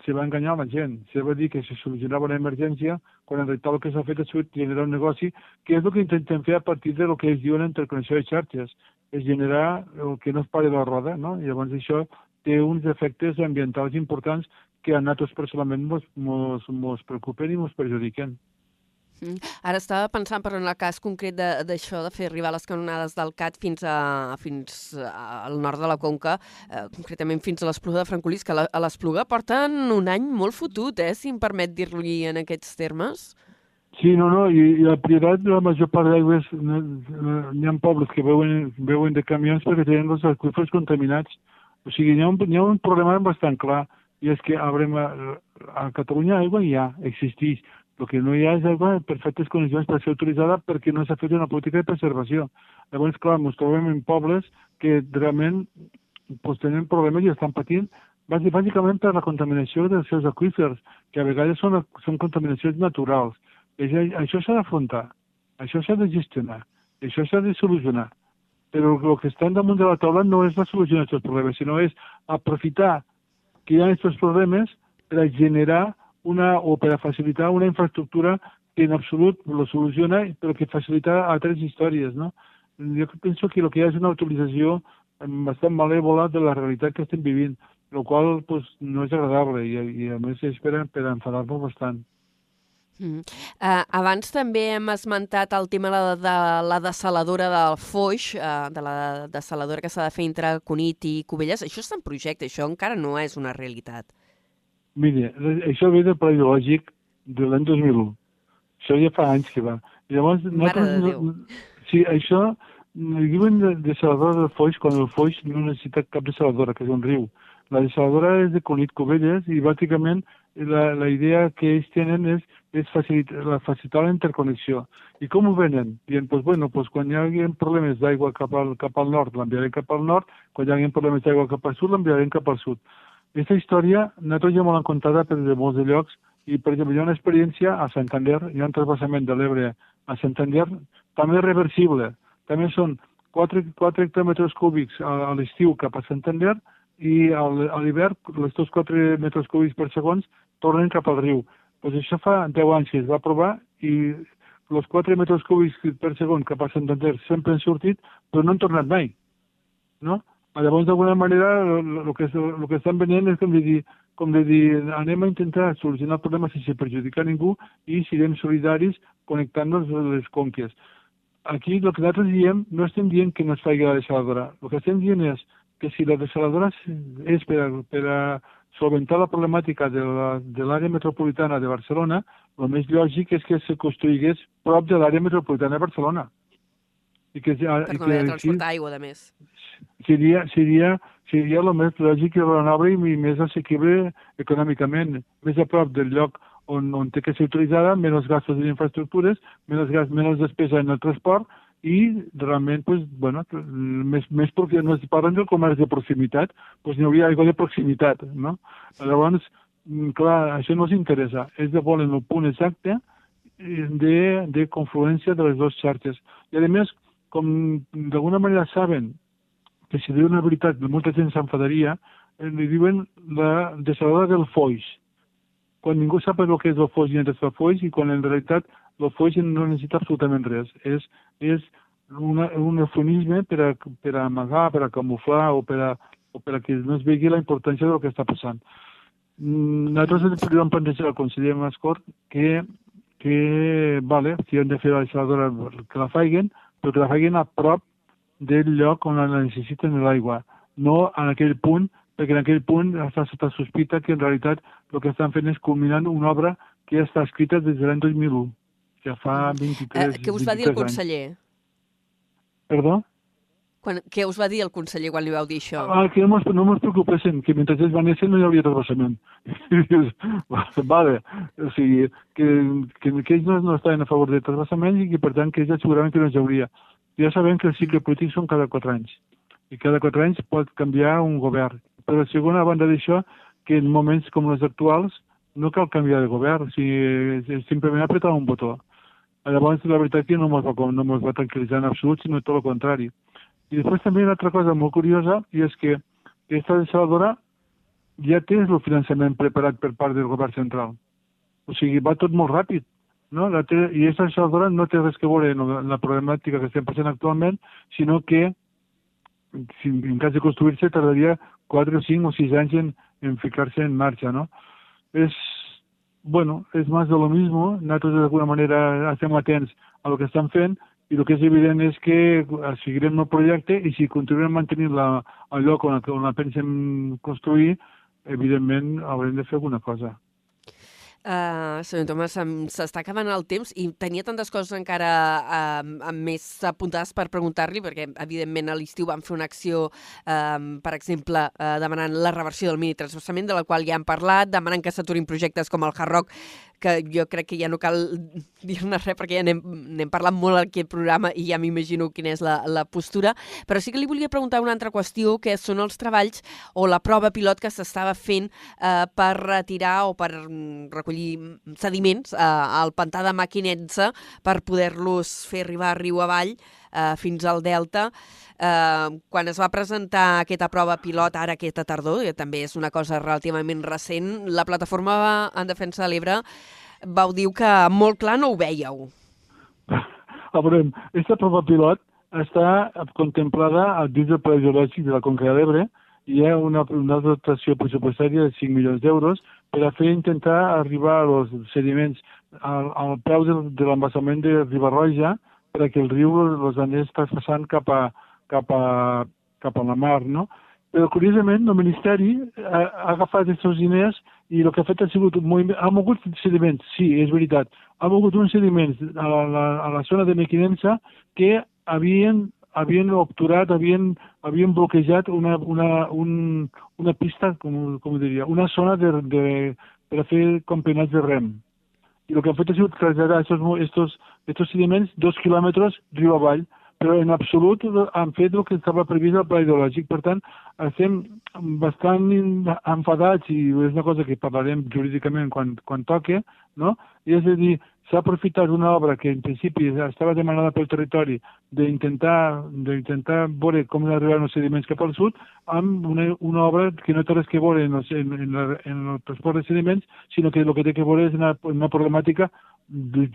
se va enganyar la gent. Se va dir que se solucionava una emergència, quan en realitat el que s'ha fet és generar un negoci, que és el que intentem fer a partir de lo que es diuen interconnexió de xarxes, és generar el que no es pari la roda, no? I llavors això té uns efectes ambientals importants que a nosaltres personalment mos preocupen i mos perjudiquen. Ara estava pensant, però en el cas concret d'això, de, de fer arribar les canonades del CAT fins, a, fins a- al nord de la Conca, eh, concretament fins a l'Espluga de Francolís, que la, a l'Espluga porten un any molt fotut, eh, si em permet dir-li en aquests termes. Sí, no, no, i, i la prioritat de la major part d'aigües, no- no- n'hi ha pobles que veuen, veuen de camions perquè tenen els aqüífers contaminats. O sigui, n'hi ha, un, ha un problema bastant clar, i és que a, a Catalunya aigua hi ha, existeix. El que no hi ha és aigua en perfectes condicions per ser utilitzada perquè no s'ha fet una política de preservació. Llavors, clar, ens trobem en pobles que realment pues, tenen problemes i estan patint bàsi- bàsicament per la contaminació dels seus aqüífers, que a vegades són, són contaminacions naturals. Això, això s'ha d'afrontar, això s'ha de gestionar, això s'ha de solucionar. Però el que està damunt de la taula no és la solució d'aquests problemes, sinó és aprofitar que hi ha aquests problemes per a generar una, o per a facilitar una infraestructura que en absolut lo soluciona, però que facilita altres històries, no? Jo penso que el que hi ha és una utilització bastant malèvola de la realitat que estem vivint, el qual pues, no és agradable i, i a més és per, enfadar-nos bastant. Mm. Uh, abans també hem esmentat el tema de, de la desaladora del Foix, uh, de la desaladora que s'ha de fer entre Cunit i Cubelles. Això està en projecte, això encara no és una realitat. Mire, això ve del pla ideològic de l'any 2001. Això ja fa anys que va. Llavors, Mare de Déu. sí, això, diuen de, de desaladora del Foix quan el Foix no necessita cap desaladora, que és un riu. La desaladora és de Cunit Cubelles i bàsicament la, la idea que ells tenen és, és facilitar, la, facilitar la interconnexió. I com ho venen? Dient, pues, bueno, pues, quan hi hagi problemes d'aigua cap, al, cap al nord, l'enviarem cap al nord, quan hi hagi problemes d'aigua cap al sud, l'enviarem cap al sud. Aquesta història nosaltres ja m'ho han contada per de molts de llocs i, per exemple, hi ha una experiència a Santander, hi ha un trasbassament de l'Ebre a Santander, també reversible. També són 4, 4 hectòmetres cúbics a, a l'estiu cap a Santander i al- a l'hivern els 4 metres cúbics per segons tornen cap al riu. Pues això fa 10 anys que es va provar i els 4 metres cúbics per segon cap a Santander sempre han sortit, però no han tornat mai. No? Llavors, d'alguna manera, el que, lo que estan venent és com de, dir, com de dir, anem a intentar solucionar el problema sense perjudicar ningú i siguem solidaris connectant-nos les conques. Aquí el que nosaltres diem, no estem dient que no es faci la desaladora. El que estem dient és que si la desaladora és per a, per a solventar la problemàtica de l'àrea metropolitana de Barcelona, el més lògic és que se construïgués prop de l'àrea metropolitana de Barcelona. I que, Per i que transportar aigua, de més. Seria, seria, seria el més lògic i raonable i més assequible econòmicament, més a prop del lloc on, on té que ser utilitzada, menys gastos en infraestructures, menys, gas, menys despesa en el transport i realment, pues, bueno, més, més perquè no es parlen del comerç de proximitat, pues n'hi hauria aigua de proximitat, no? Llavors, mm, clar, això no els interessa, és de volen el punt exacte eh, de, de confluència de les dues xarxes. I a més, com d'alguna manera saben que si diu una veritat, molta gent s'enfadaria, eh, li diuen la desaladora del foix. Quan ningú sap el que és el foix i el foix, i quan en realitat el foix no necessita absolutament res. És, és una, un eufemisme per a, per a amagar, per a camuflar o per a, o per a que no es vegi la importància del que està passant. Mm, Nosaltres li vam plantejar al conseller Mascort que, que vale, si han de fer la desaladora que la faiguen, però que la faiguen a prop del lloc on la necessiten l'aigua, no en aquell punt, perquè en aquell punt està sota sospita que en realitat el que estan fent és culminant una obra que ja està escrita des de l'any 2001, que fa 23, Eh, què us va dir el 23 anys. conseller? Perdó? Quan, què us va dir el conseller quan li vau dir això? Ah, que no mos, no mos preocupessin, que mentre ells vanessin no hi hauria. I dius, vale, o sigui, que, que, que ells no, no estaven a favor de transvasament i que per tant que ells asseguraven que no hi hauria. Ja sabem que el cicle polític són cada quatre anys i cada quatre anys pot canviar un govern. Però segona banda d'això, que en moments com els actuals no cal canviar de govern, o sigui, simplement apretar un botó. Llavors, la veritat que no ens va, no mos va tranquil·litzar en absolut, sinó tot el contrari. I després també una altra cosa molt curiosa, i és que aquesta desaladora ja té el finançament preparat per part del govern central. O sigui, va tot molt ràpid. No? La té, I aquesta desaladora no té res que veure amb la problemàtica que estem passant actualment, sinó que si en cas de construir-se tardaria 4 o 5 o 6 anys en, en ficar-se en marxa, no? És, bueno, és més de lo mismo, nosaltres d'alguna manera estem atents a lo que estan fent i el que és evident és que seguirem el projecte i si continuem mantenint la, el lloc on, on la pensem construir, evidentment haurem de fer alguna cosa. Uh, senyor Tomàs, s'està acabant el temps i tenia tantes coses encara uh, més apuntades per preguntar-li, perquè evidentment a l'estiu vam fer una acció, uh, per exemple, uh, demanant la reversió del mini transversament, de la qual ja hem parlat, demanant que s'aturin projectes com el Hard Rock, que jo crec que ja no cal dir-ne res perquè ja n'hem parlat molt en aquest programa i ja m'imagino quina és la, la postura, però sí que li volia preguntar una altra qüestió, que són els treballs o la prova pilot que s'estava fent eh, per retirar o per mm, recollir sediments eh, al pantà de Maquinetza per poder-los fer arribar riu avall fins al Delta. Eh, quan es va presentar aquesta prova pilot ara aquesta tardor, que també és una cosa relativament recent, la plataforma en defensa de l'Ebre vau dir que molt clar no ho veieu. A veure, aquesta prova pilot està contemplada al dins del Pla Geològic de la Conca de l'Ebre hi ha una, una dotació pressupostària de 5 milions d'euros per a fer intentar arribar als sediments al, al peu de, de l'embassament de Ribarroja perquè el riu els anés traspassant cap a, cap a, cap a la mar, no? Però, curiosament, el Ministeri ha, ha agafat aquests diners i el que ha fet ha sigut un moviment... Ha mogut sediments, sí, és veritat. Ha mogut uns sediments a la, a la zona de Mequinensa que havien, havien obturat, havien, havien bloquejat una, una, un, una pista, com, com diria, una zona de, de, per a fer campionats de rem. I el que han fet ha sigut traslladar estos, estos, estos sediments dos quilòmetres riu avall, però en absolut han fet el que estava previst al pla ideològic. Per tant, estem bastant enfadats, i és una cosa que parlarem jurídicament quan, quan toque, no? I és a dir, s'ha aprofitat una obra que en principi estava demanada pel territori d'intentar d'intentar veure com arribar els sediments cap al sud amb una, una obra que no té res que veure en, en, en, la, en el transport de sediments, sinó que el que té que veure és una, una problemàtica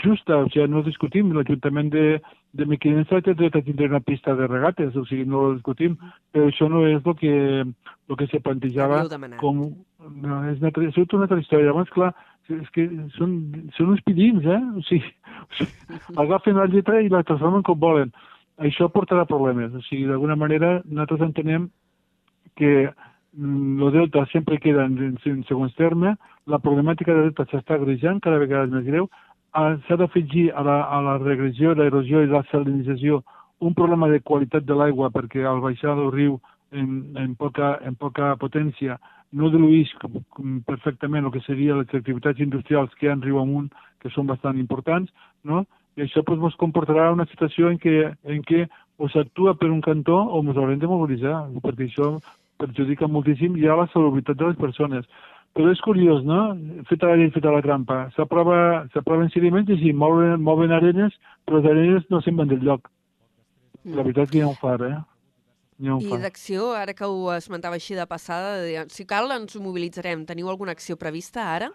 justa, o sigui, no discutim, l'Ajuntament de, de Mequinensa té dret a tindre una pista de regates, o sigui, no ho discutim, però això no és el que, el que se plantejava com... No, és una, és una altra història. Llavors, clar, és que són, són uns pidins, eh? O sigui, o sigui, agafen la lletra i la transformen com volen. Això portarà problemes. O sigui, d'alguna manera, nosaltres entenem que el mm, delta sempre queda en, en segons terme, la problemàtica del delta s'està agrejant, cada vegada és més greu, s'ha d'afegir a, a la regressió, l'erosió i la salinització un problema de qualitat de l'aigua perquè al baixar del riu en, en, poca, en poca potència no diluïx perfectament el que serien les activitats industrials que hi ha en riu amunt, que són bastant importants, no? i això pues, ens comportarà una situació en què, en què o s'actua per un cantó o ens haurem de mobilitzar, perquè això perjudica moltíssim ja la salubritat de les persones. Però és curiós, no? Feta la llei, feta la trampa. S'aproven sediments i sí, mouen, mouen arenes, però les arenes no se'n van del lloc. La veritat que hi ha un far, eh? Un I d'acció, ara que ho esmentava així de passada, si cal ens mobilitzarem. Teniu alguna acció prevista ara?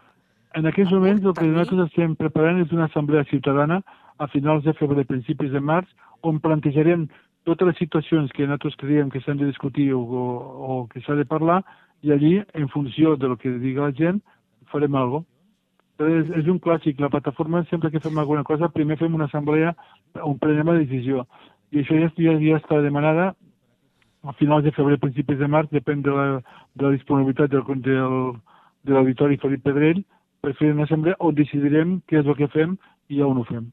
En aquests moments el que nosaltres estem preparant és una assemblea ciutadana a finals de febrer, principis de març, on plantejarem totes les situacions que nosaltres creiem que s'han de discutir o, o, o que s'ha de parlar i allí, en funció de lo que diga la gent, farem alguna cosa. És, és un clàssic. La plataforma, sempre que fem alguna cosa, primer fem una assemblea on prenem la decisió. I això ja, ja, ja està demanada a finals de febrer, principis de març, depèn de la, de la disponibilitat del, del, de l'auditori Felip Pedrell, per fer una assemblea on decidirem què és el que fem i on ho fem.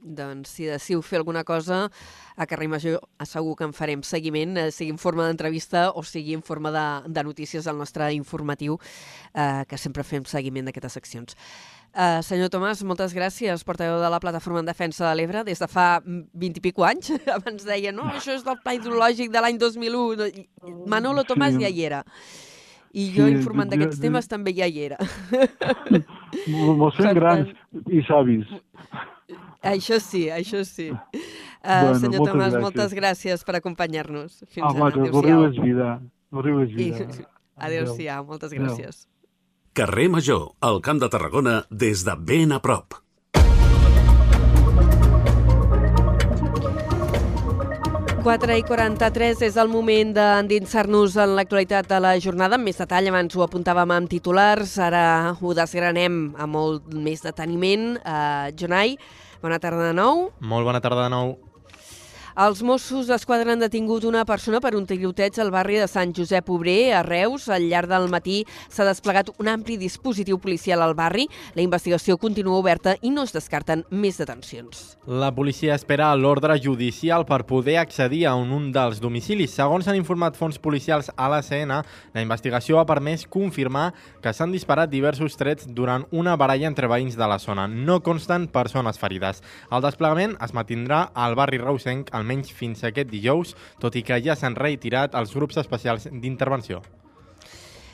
Doncs si deciu fer alguna cosa, a Carrer Major segur que en farem seguiment, eh, sigui en forma d'entrevista o sigui en forma de, de notícies al nostre informatiu, eh, que sempre fem seguiment d'aquestes seccions. Uh, senyor Tomàs, moltes gràcies, portaveu de la Plataforma en Defensa de l'Ebre, des de fa 20 i pico anys. Abans deia, no, això és del pla hidrològic de l'any 2001. Manolo Tomàs sí. ja hi era. I jo, sí, informant d'aquests temes, també ja hi era. Mos fem grans i savis. Això sí, això sí. Uh, bueno, senyor Tomàs, gràcies. moltes gràcies per acompanyar-nos. Fins ah, ara. El riu és vida. El riu és vida. I... Adéu-siau, moltes gràcies. Adéu. Carrer Major, al Camp de Tarragona, des de ben a prop. 4 i 43 és el moment d'endinsar-nos en l'actualitat de la jornada amb més detall. Abans ho apuntàvem amb titulars, ara ho desgranem amb molt més deteniment. Uh, Jonai, bona tarda de nou. Molt bona tarda de nou. Els Mossos d'Esquadra han detingut una persona per un tiroteig al barri de Sant Josep Obrer, a Reus. Al llarg del matí s'ha desplegat un ampli dispositiu policial al barri. La investigació continua oberta i no es descarten més detencions. La policia espera l'ordre judicial per poder accedir a un, dels domicilis. Segons han informat fons policials a la CN, la investigació ha permès confirmar que s'han disparat diversos trets durant una baralla entre veïns de la zona. No consten persones ferides. El desplegament es mantindrà al barri reusenc almenys fins aquest dijous, tot i que ja s'han retirat els grups especials d'intervenció.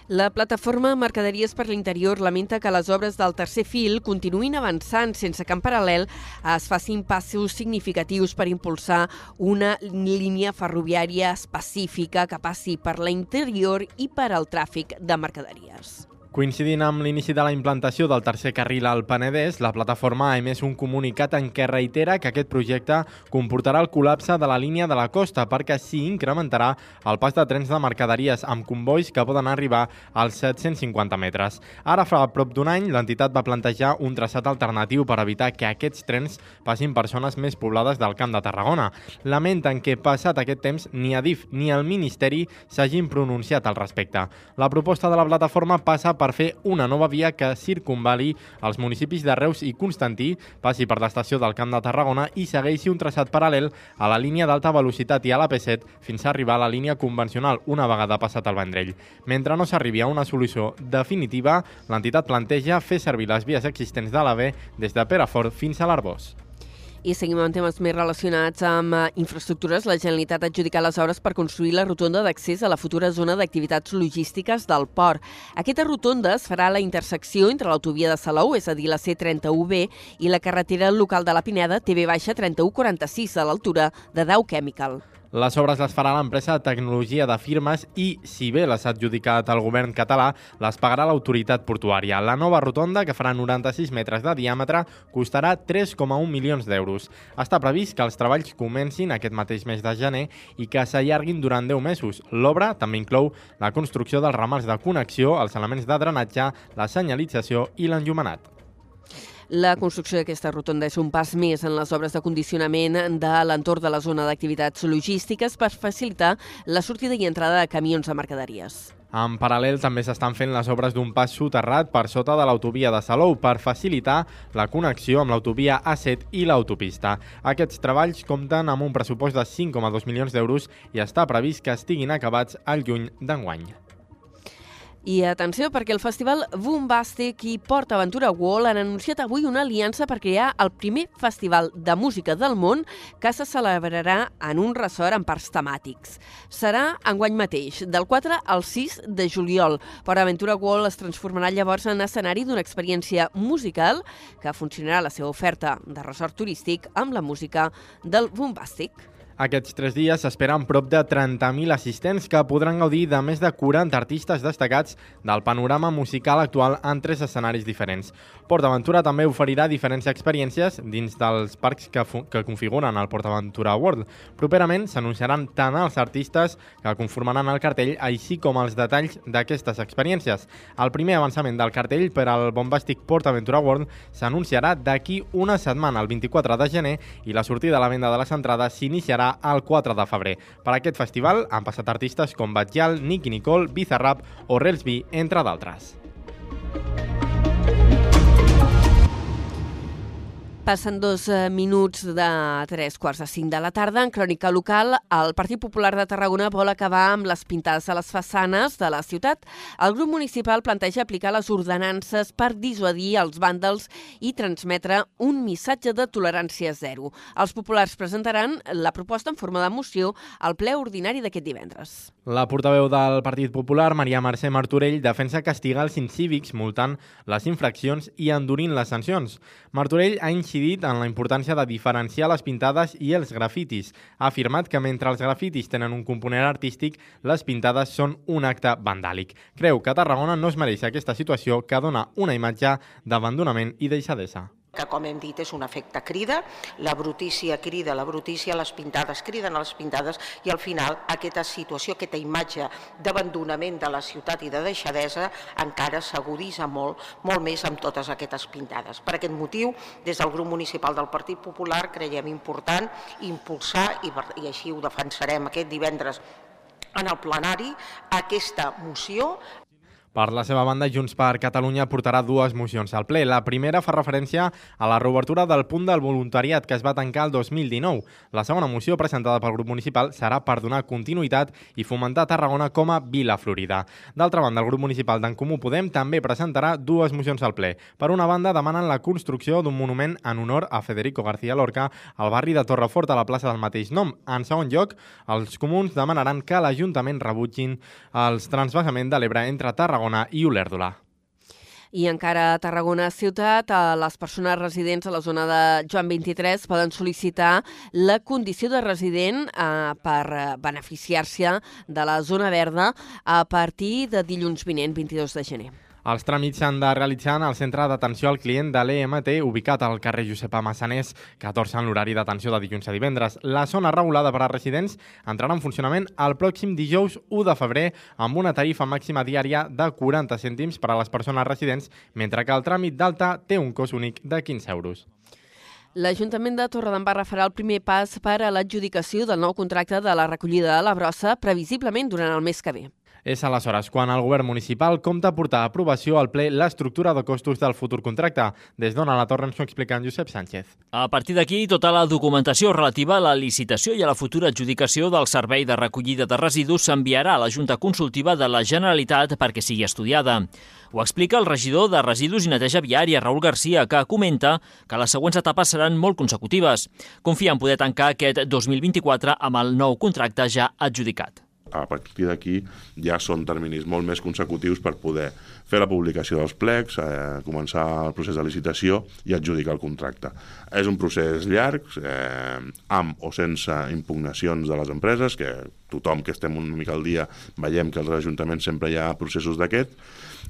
La plataforma Mercaderies per l'Interior lamenta que les obres del tercer fil continuïn avançant sense que en paral·lel es facin passos significatius per impulsar una línia ferroviària específica que passi per l'interior i per al tràfic de mercaderies. Coincidint amb l'inici de la implantació del tercer carril al Penedès, la plataforma ha emès un comunicat en què reitera que aquest projecte comportarà el col·lapse de la línia de la costa perquè s'hi incrementarà el pas de trens de mercaderies amb convois que poden arribar als 750 metres. Ara, fa prop d'un any, l'entitat va plantejar un traçat alternatiu per evitar que aquests trens passin per zones més poblades del Camp de Tarragona. Lamenten que, passat aquest temps, ni Adif ni el Ministeri s'hagin pronunciat al respecte. La proposta de la plataforma passa per per fer una nova via que circunvali els municipis de Reus i Constantí, passi per l'estació del Camp de Tarragona i segueixi un traçat paral·lel a la línia d'alta velocitat i a la P7 fins a arribar a la línia convencional una vegada passat el Vendrell. Mentre no s'arribi a una solució definitiva, l'entitat planteja fer servir les vies existents de l'AVE des de Perafort fins a l'Arbós. I seguim amb temes més relacionats amb eh, infraestructures. La Generalitat ha adjudicat les obres per construir la rotonda d'accés a la futura zona d'activitats logístiques del port. Aquesta rotonda es farà a la intersecció entre l'autovia de Salou, és a dir, la C31B, i la carretera local de la Pineda, TV-3146, a l'altura de Dow Chemical. Les obres les farà l'empresa de tecnologia de firmes i, si bé les ha adjudicat el govern català, les pagarà l'autoritat portuària. La nova rotonda, que farà 96 metres de diàmetre, costarà 3,1 milions d'euros. Està previst que els treballs comencin aquest mateix mes de gener i que s'allarguin durant 10 mesos. L'obra també inclou la construcció dels ramals de connexió, els elements de drenatge, la senyalització i l'enllumenat. La construcció d'aquesta rotonda és un pas més en les obres de condicionament de l'entorn de la zona d'activitats logístiques per facilitar la sortida i entrada de camions de mercaderies. En paral·lel també s'estan fent les obres d'un pas soterrat per sota de l'autovia de Salou per facilitar la connexió amb l'autovia A7 i l'autopista. Aquests treballs compten amb un pressupost de 5,2 milions d'euros i està previst que estiguin acabats al juny d'enguany. I atenció, perquè el festival Bombastic i Port Aventura World han anunciat avui una aliança per crear el primer festival de música del món que se celebrarà en un ressort amb parcs temàtics. Serà enguany mateix, del 4 al 6 de juliol. Port Aventura World es transformarà llavors en escenari d'una experiència musical que funcionarà la seva oferta de ressort turístic amb la música del Bombastic. Aquests tres dies s'esperen prop de 30.000 assistents que podran gaudir de més de 40 artistes destacats del panorama musical actual en tres escenaris diferents. PortAventura també oferirà diferents experiències dins dels parcs que, que configuren el PortAventura World. Properament s'anunciaran tant els artistes que conformaran el cartell, així com els detalls d'aquestes experiències. El primer avançament del cartell per al bombàstic PortAventura World s'anunciarà d'aquí una setmana, el 24 de gener, i la sortida a la venda de les entrades s'iniciarà serà el 4 de febrer. Per aquest festival han passat artistes com Batjal, Nicky Nicole, Bizarrap o Relsby, entre d'altres. Passen dos eh, minuts de tres quarts de cinc de la tarda. En crònica local, el Partit Popular de Tarragona vol acabar amb les pintades a les façanes de la ciutat. El grup municipal planteja aplicar les ordenances per dissuadir els vàndals i transmetre un missatge de tolerància zero. Els populars presentaran la proposta en forma de moció al ple ordinari d'aquest divendres. La portaveu del Partit Popular, Maria Mercè Martorell, defensa castigar els incívics multant les infraccions i endurint les sancions. Martorell ha incidit en la importància de diferenciar les pintades i els grafitis. Ha afirmat que mentre els grafitis tenen un component artístic, les pintades són un acte vandàlic. Creu que Tarragona no es mereix aquesta situació que dona una imatge d'abandonament i deixadesa que com hem dit és un efecte crida, la brutícia crida, la brutícia, les pintades criden a les pintades i al final aquesta situació, aquesta imatge d'abandonament de la ciutat i de deixadesa encara s'agudissa molt, molt més amb totes aquestes pintades. Per aquest motiu, des del grup municipal del Partit Popular creiem important impulsar, i, i així ho defensarem aquest divendres en el plenari, aquesta moció per la seva banda, Junts per Catalunya portarà dues mocions al ple. La primera fa referència a la reobertura del punt del voluntariat que es va tancar el 2019. La segona moció, presentada pel grup municipal, serà per donar continuïtat i fomentar Tarragona com a Vila Florida. D'altra banda, el grup municipal d'en Comú Podem també presentarà dues mocions al ple. Per una banda, demanen la construcció d'un monument en honor a Federico García Lorca al barri de Torrefort a la plaça del mateix nom. En segon lloc, els comuns demanaran que l'Ajuntament rebutgin els transvasament de l'Ebre entre Tarragona Tarragona i Olèrdola. I encara a Tarragona ciutat, les persones residents a la zona de Joan 23 poden sol·licitar la condició de resident eh, per beneficiar-se de la zona verda a partir de dilluns vinent, 22 de gener. Els tràmits s'han de realitzar en el centre d'atenció al client de l'EMT, ubicat al carrer Josepa Massanés, 14 en l'horari d'atenció de dilluns a divendres. La zona regulada per a residents entrarà en funcionament el pròxim dijous 1 de febrer amb una tarifa màxima diària de 40 cèntims per a les persones residents, mentre que el tràmit d'alta té un cost únic de 15 euros. L'Ajuntament de Torredembarra farà el primer pas per a l'adjudicació del nou contracte de la recollida de la brossa, previsiblement durant el mes que ve. És aleshores quan el govern municipal compta portar a aprovació al ple l'estructura de costos del futur contracte. Des d'on a la torre ens ho explica en Josep Sánchez. A partir d'aquí, tota la documentació relativa a la licitació i a la futura adjudicació del servei de recollida de residus s'enviarà a la Junta Consultiva de la Generalitat perquè sigui estudiada. Ho explica el regidor de Residus i Neteja Viària, Raül Garcia, que comenta que les següents etapes seran molt consecutives. Confia en poder tancar aquest 2024 amb el nou contracte ja adjudicat a partir d'aquí ja són terminis molt més consecutius per poder fer la publicació dels plecs, eh, començar el procés de licitació i adjudicar el contracte. És un procés llarg, eh, amb o sense impugnacions de les empreses, que tothom que estem una mica al dia veiem que als ajuntaments sempre hi ha processos d'aquest,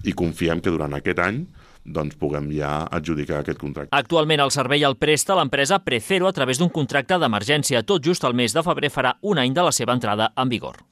i confiem que durant aquest any doncs puguem ja adjudicar aquest contracte. Actualment el servei el presta l'empresa Precero a través d'un contracte d'emergència. Tot just el mes de febrer farà un any de la seva entrada en vigor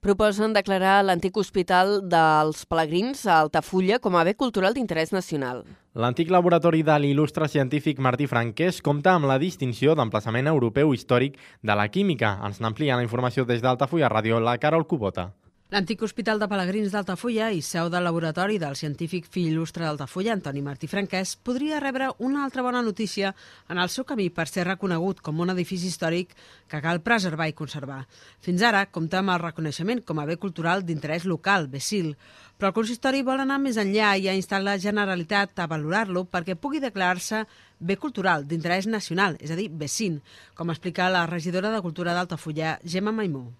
proposen declarar l'antic hospital dels Pelegrins a Altafulla com a bé cultural d'interès nacional. L'antic laboratori de l'il·lustre científic Martí Franquès compta amb la distinció d'emplaçament europeu històric de la química. Ens n'amplia la informació des d'Altafulla Ràdio, la Carol Cubota. L'antic Hospital de Pelegrins d'Altafulla i seu del laboratori del científic fill il·lustre d'Altafulla, Antoni Martí Franquès, podria rebre una altra bona notícia en el seu camí per ser reconegut com un edifici històric que cal preservar i conservar. Fins ara compta amb el reconeixement com a bé cultural d'interès local, BESIL, però el consistori vol anar més enllà i ha instat la Generalitat a valorar-lo perquè pugui declarar-se bé cultural d'interès nacional, és a dir, BESIN, com explica la regidora de Cultura d'Altafulla, Gemma Maimó.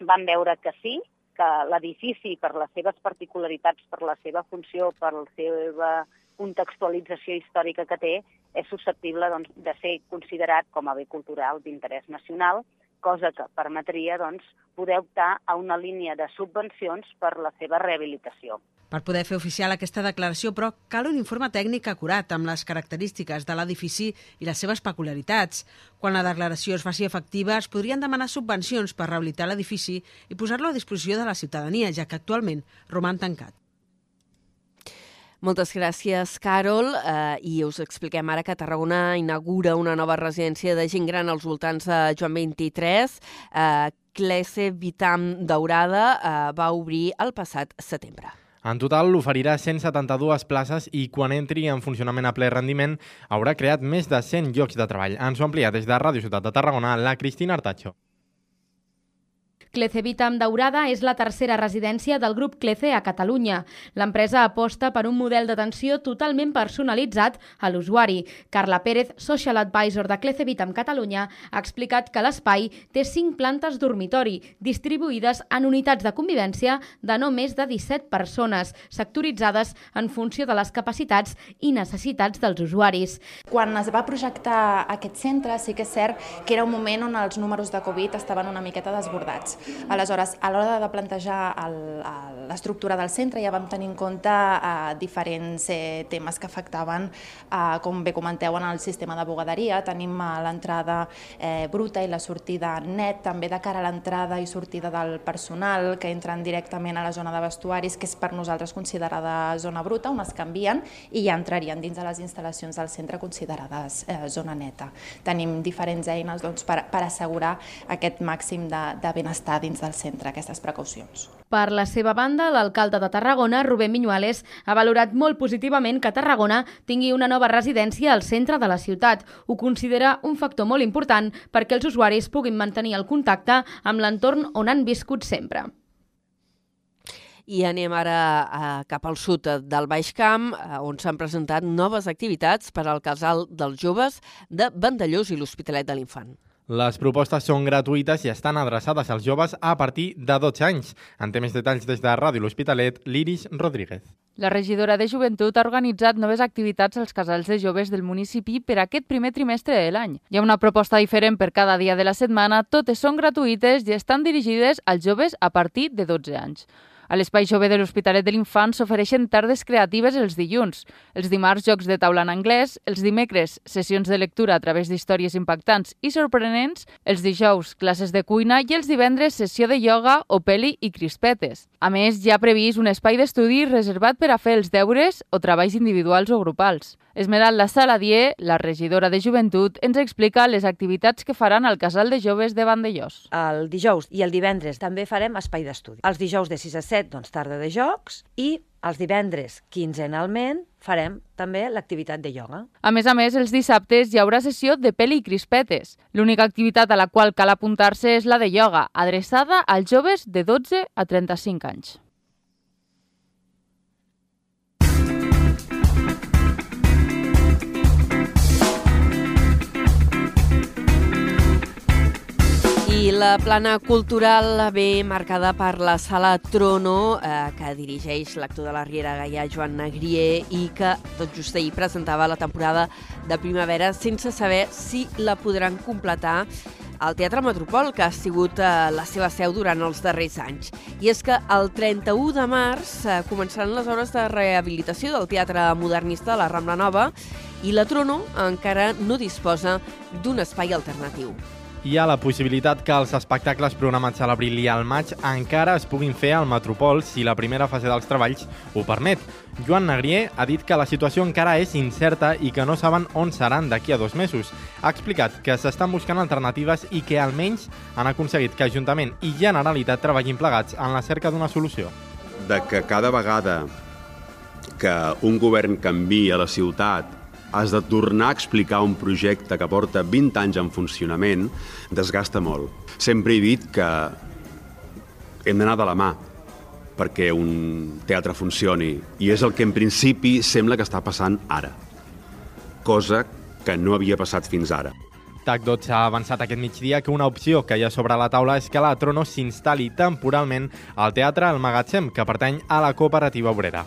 Vam veure que sí, que l'edifici, per les seves particularitats, per la seva funció, per la seva contextualització històrica que té, és susceptible doncs, de ser considerat com a bé cultural d'interès nacional, cosa que permetria doncs, poder optar a una línia de subvencions per la seva rehabilitació. Per poder fer oficial aquesta declaració, però, cal un informe tècnic acurat amb les característiques de l'edifici i les seves peculiaritats. Quan la declaració es faci efectiva, es podrien demanar subvencions per rehabilitar l'edifici i posar-lo a disposició de la ciutadania, ja que actualment roman tancat. Moltes gràcies, Carol. Eh, I us expliquem ara que Tarragona inaugura una nova residència de gent gran als voltants de Joan 23. Eh, Clese Vitam Daurada eh, va obrir el passat setembre. En total l'oferirà 172 places i quan entri en funcionament a ple rendiment haurà creat més de 100 llocs de treball. Ens ho amplia des de Ràdio Ciutat de Tarragona la Cristina Artacho. Clecevitam Daurada és la tercera residència del grup Clece a Catalunya. L'empresa aposta per un model d'atenció totalment personalitzat a l'usuari. Carla Pérez, Social Advisor de Clecevitam Catalunya, ha explicat que l'espai té 5 plantes dormitori, distribuïdes en unitats de convivència de no més de 17 persones, sectoritzades en funció de les capacitats i necessitats dels usuaris. Quan es va projectar aquest centre, sí que és cert que era un moment on els números de Covid estaven una miqueta desbordats Aleshores, a l'hora de plantejar l'estructura del centre ja vam tenir en compte eh, diferents eh, temes que afectaven, eh, com bé comenteu, en el sistema de bugaderia. Tenim eh, l'entrada eh, bruta i la sortida net, també de cara a l'entrada i sortida del personal, que entren directament a la zona de vestuaris, que és per nosaltres considerada zona bruta, on es canvien i ja entrarien dins de les instal·lacions del centre considerades eh, zona neta. Tenim diferents eines doncs, per, per assegurar aquest màxim de, de benestar dins del centre, aquestes precaucions. Per la seva banda, l'alcalde de Tarragona, Rubén Miñuales, ha valorat molt positivament que Tarragona tingui una nova residència al centre de la ciutat. Ho considera un factor molt important perquè els usuaris puguin mantenir el contacte amb l'entorn on han viscut sempre. I anem ara a, cap al sud del Baix Camp, on s'han presentat noves activitats per al casal dels joves de Vandellós i l'Hospitalet de l'Infant. Les propostes són gratuïtes i estan adreçades als joves a partir de 12 anys. En té més detalls des de Ràdio L'Hospitalet, l'Iris Rodríguez. La regidora de Joventut ha organitzat noves activitats als casals de joves del municipi per aquest primer trimestre de l'any. Hi ha una proposta diferent per cada dia de la setmana, totes són gratuïtes i estan dirigides als joves a partir de 12 anys. A l'Espai Jove de l'Hospitalet de l'Infant s'ofereixen tardes creatives els dilluns, els dimarts jocs de taula en anglès, els dimecres sessions de lectura a través d'històries impactants i sorprenents, els dijous classes de cuina i els divendres sessió de ioga o peli i crispetes. A més, hi ha previst un espai d'estudi reservat per a fer els deures o treballs individuals o grupals. Esmeralda Saladier, la regidora de Joventut, ens explica les activitats que faran al Casal de Joves de Vandellós. El dijous i el divendres també farem espai d'estudi. Els dijous de 6 a 7, doncs, tarda de jocs, i els divendres, quinzenalment, farem també l'activitat de ioga. A més a més, els dissabtes hi haurà sessió de peli i crispetes. L'única activitat a la qual cal apuntar-se és la de ioga, adreçada als joves de 12 a 35 anys. La plana cultural ve marcada per la sala Trono, eh, que dirigeix l'actor de la Riera Gaia, Joan Negrier, i que tot just ahir presentava la temporada de primavera sense saber si la podran completar al Teatre Metropol, que ha sigut eh, la seva seu durant els darrers anys. I és que el 31 de març eh, començaran les hores de rehabilitació del Teatre Modernista de la Rambla Nova i la Trono encara no disposa d'un espai alternatiu hi ha la possibilitat que els espectacles programats a l'abril i al maig encara es puguin fer al Metropol si la primera fase dels treballs ho permet. Joan Negrier ha dit que la situació encara és incerta i que no saben on seran d'aquí a dos mesos. Ha explicat que s'estan buscant alternatives i que almenys han aconseguit que Ajuntament i Generalitat treballin plegats en la cerca d'una solució. De que cada vegada que un govern canvia la ciutat has de tornar a explicar un projecte que porta 20 anys en funcionament, desgasta molt. Sempre he dit que hem d'anar de la mà perquè un teatre funcioni i és el que en principi sembla que està passant ara, cosa que no havia passat fins ara. TAC12 ha avançat aquest migdia que una opció que hi ha sobre la taula és que la Trono s'instal·li temporalment al Teatre El Magatzem, que pertany a la cooperativa obrera.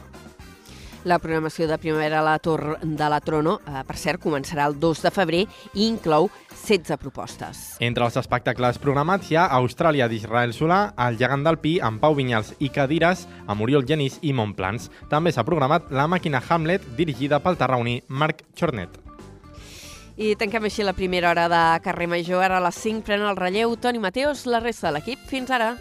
La programació de primavera a la Tor de la Trono, eh, per cert, començarà el 2 de febrer i inclou 16 propostes. Entre els espectacles programats hi ha Austràlia d'Israel Solà, El gegant del Pi, amb Pau Vinyals i Cadires, amb Oriol Genís i Montplans. També s'ha programat La màquina Hamlet, dirigida pel tarraoní Marc Chornet. I tanquem així la primera hora de Carrer Major. Ara a les 5 pren el relleu Toni Mateos, la resta de l'equip. Fins ara.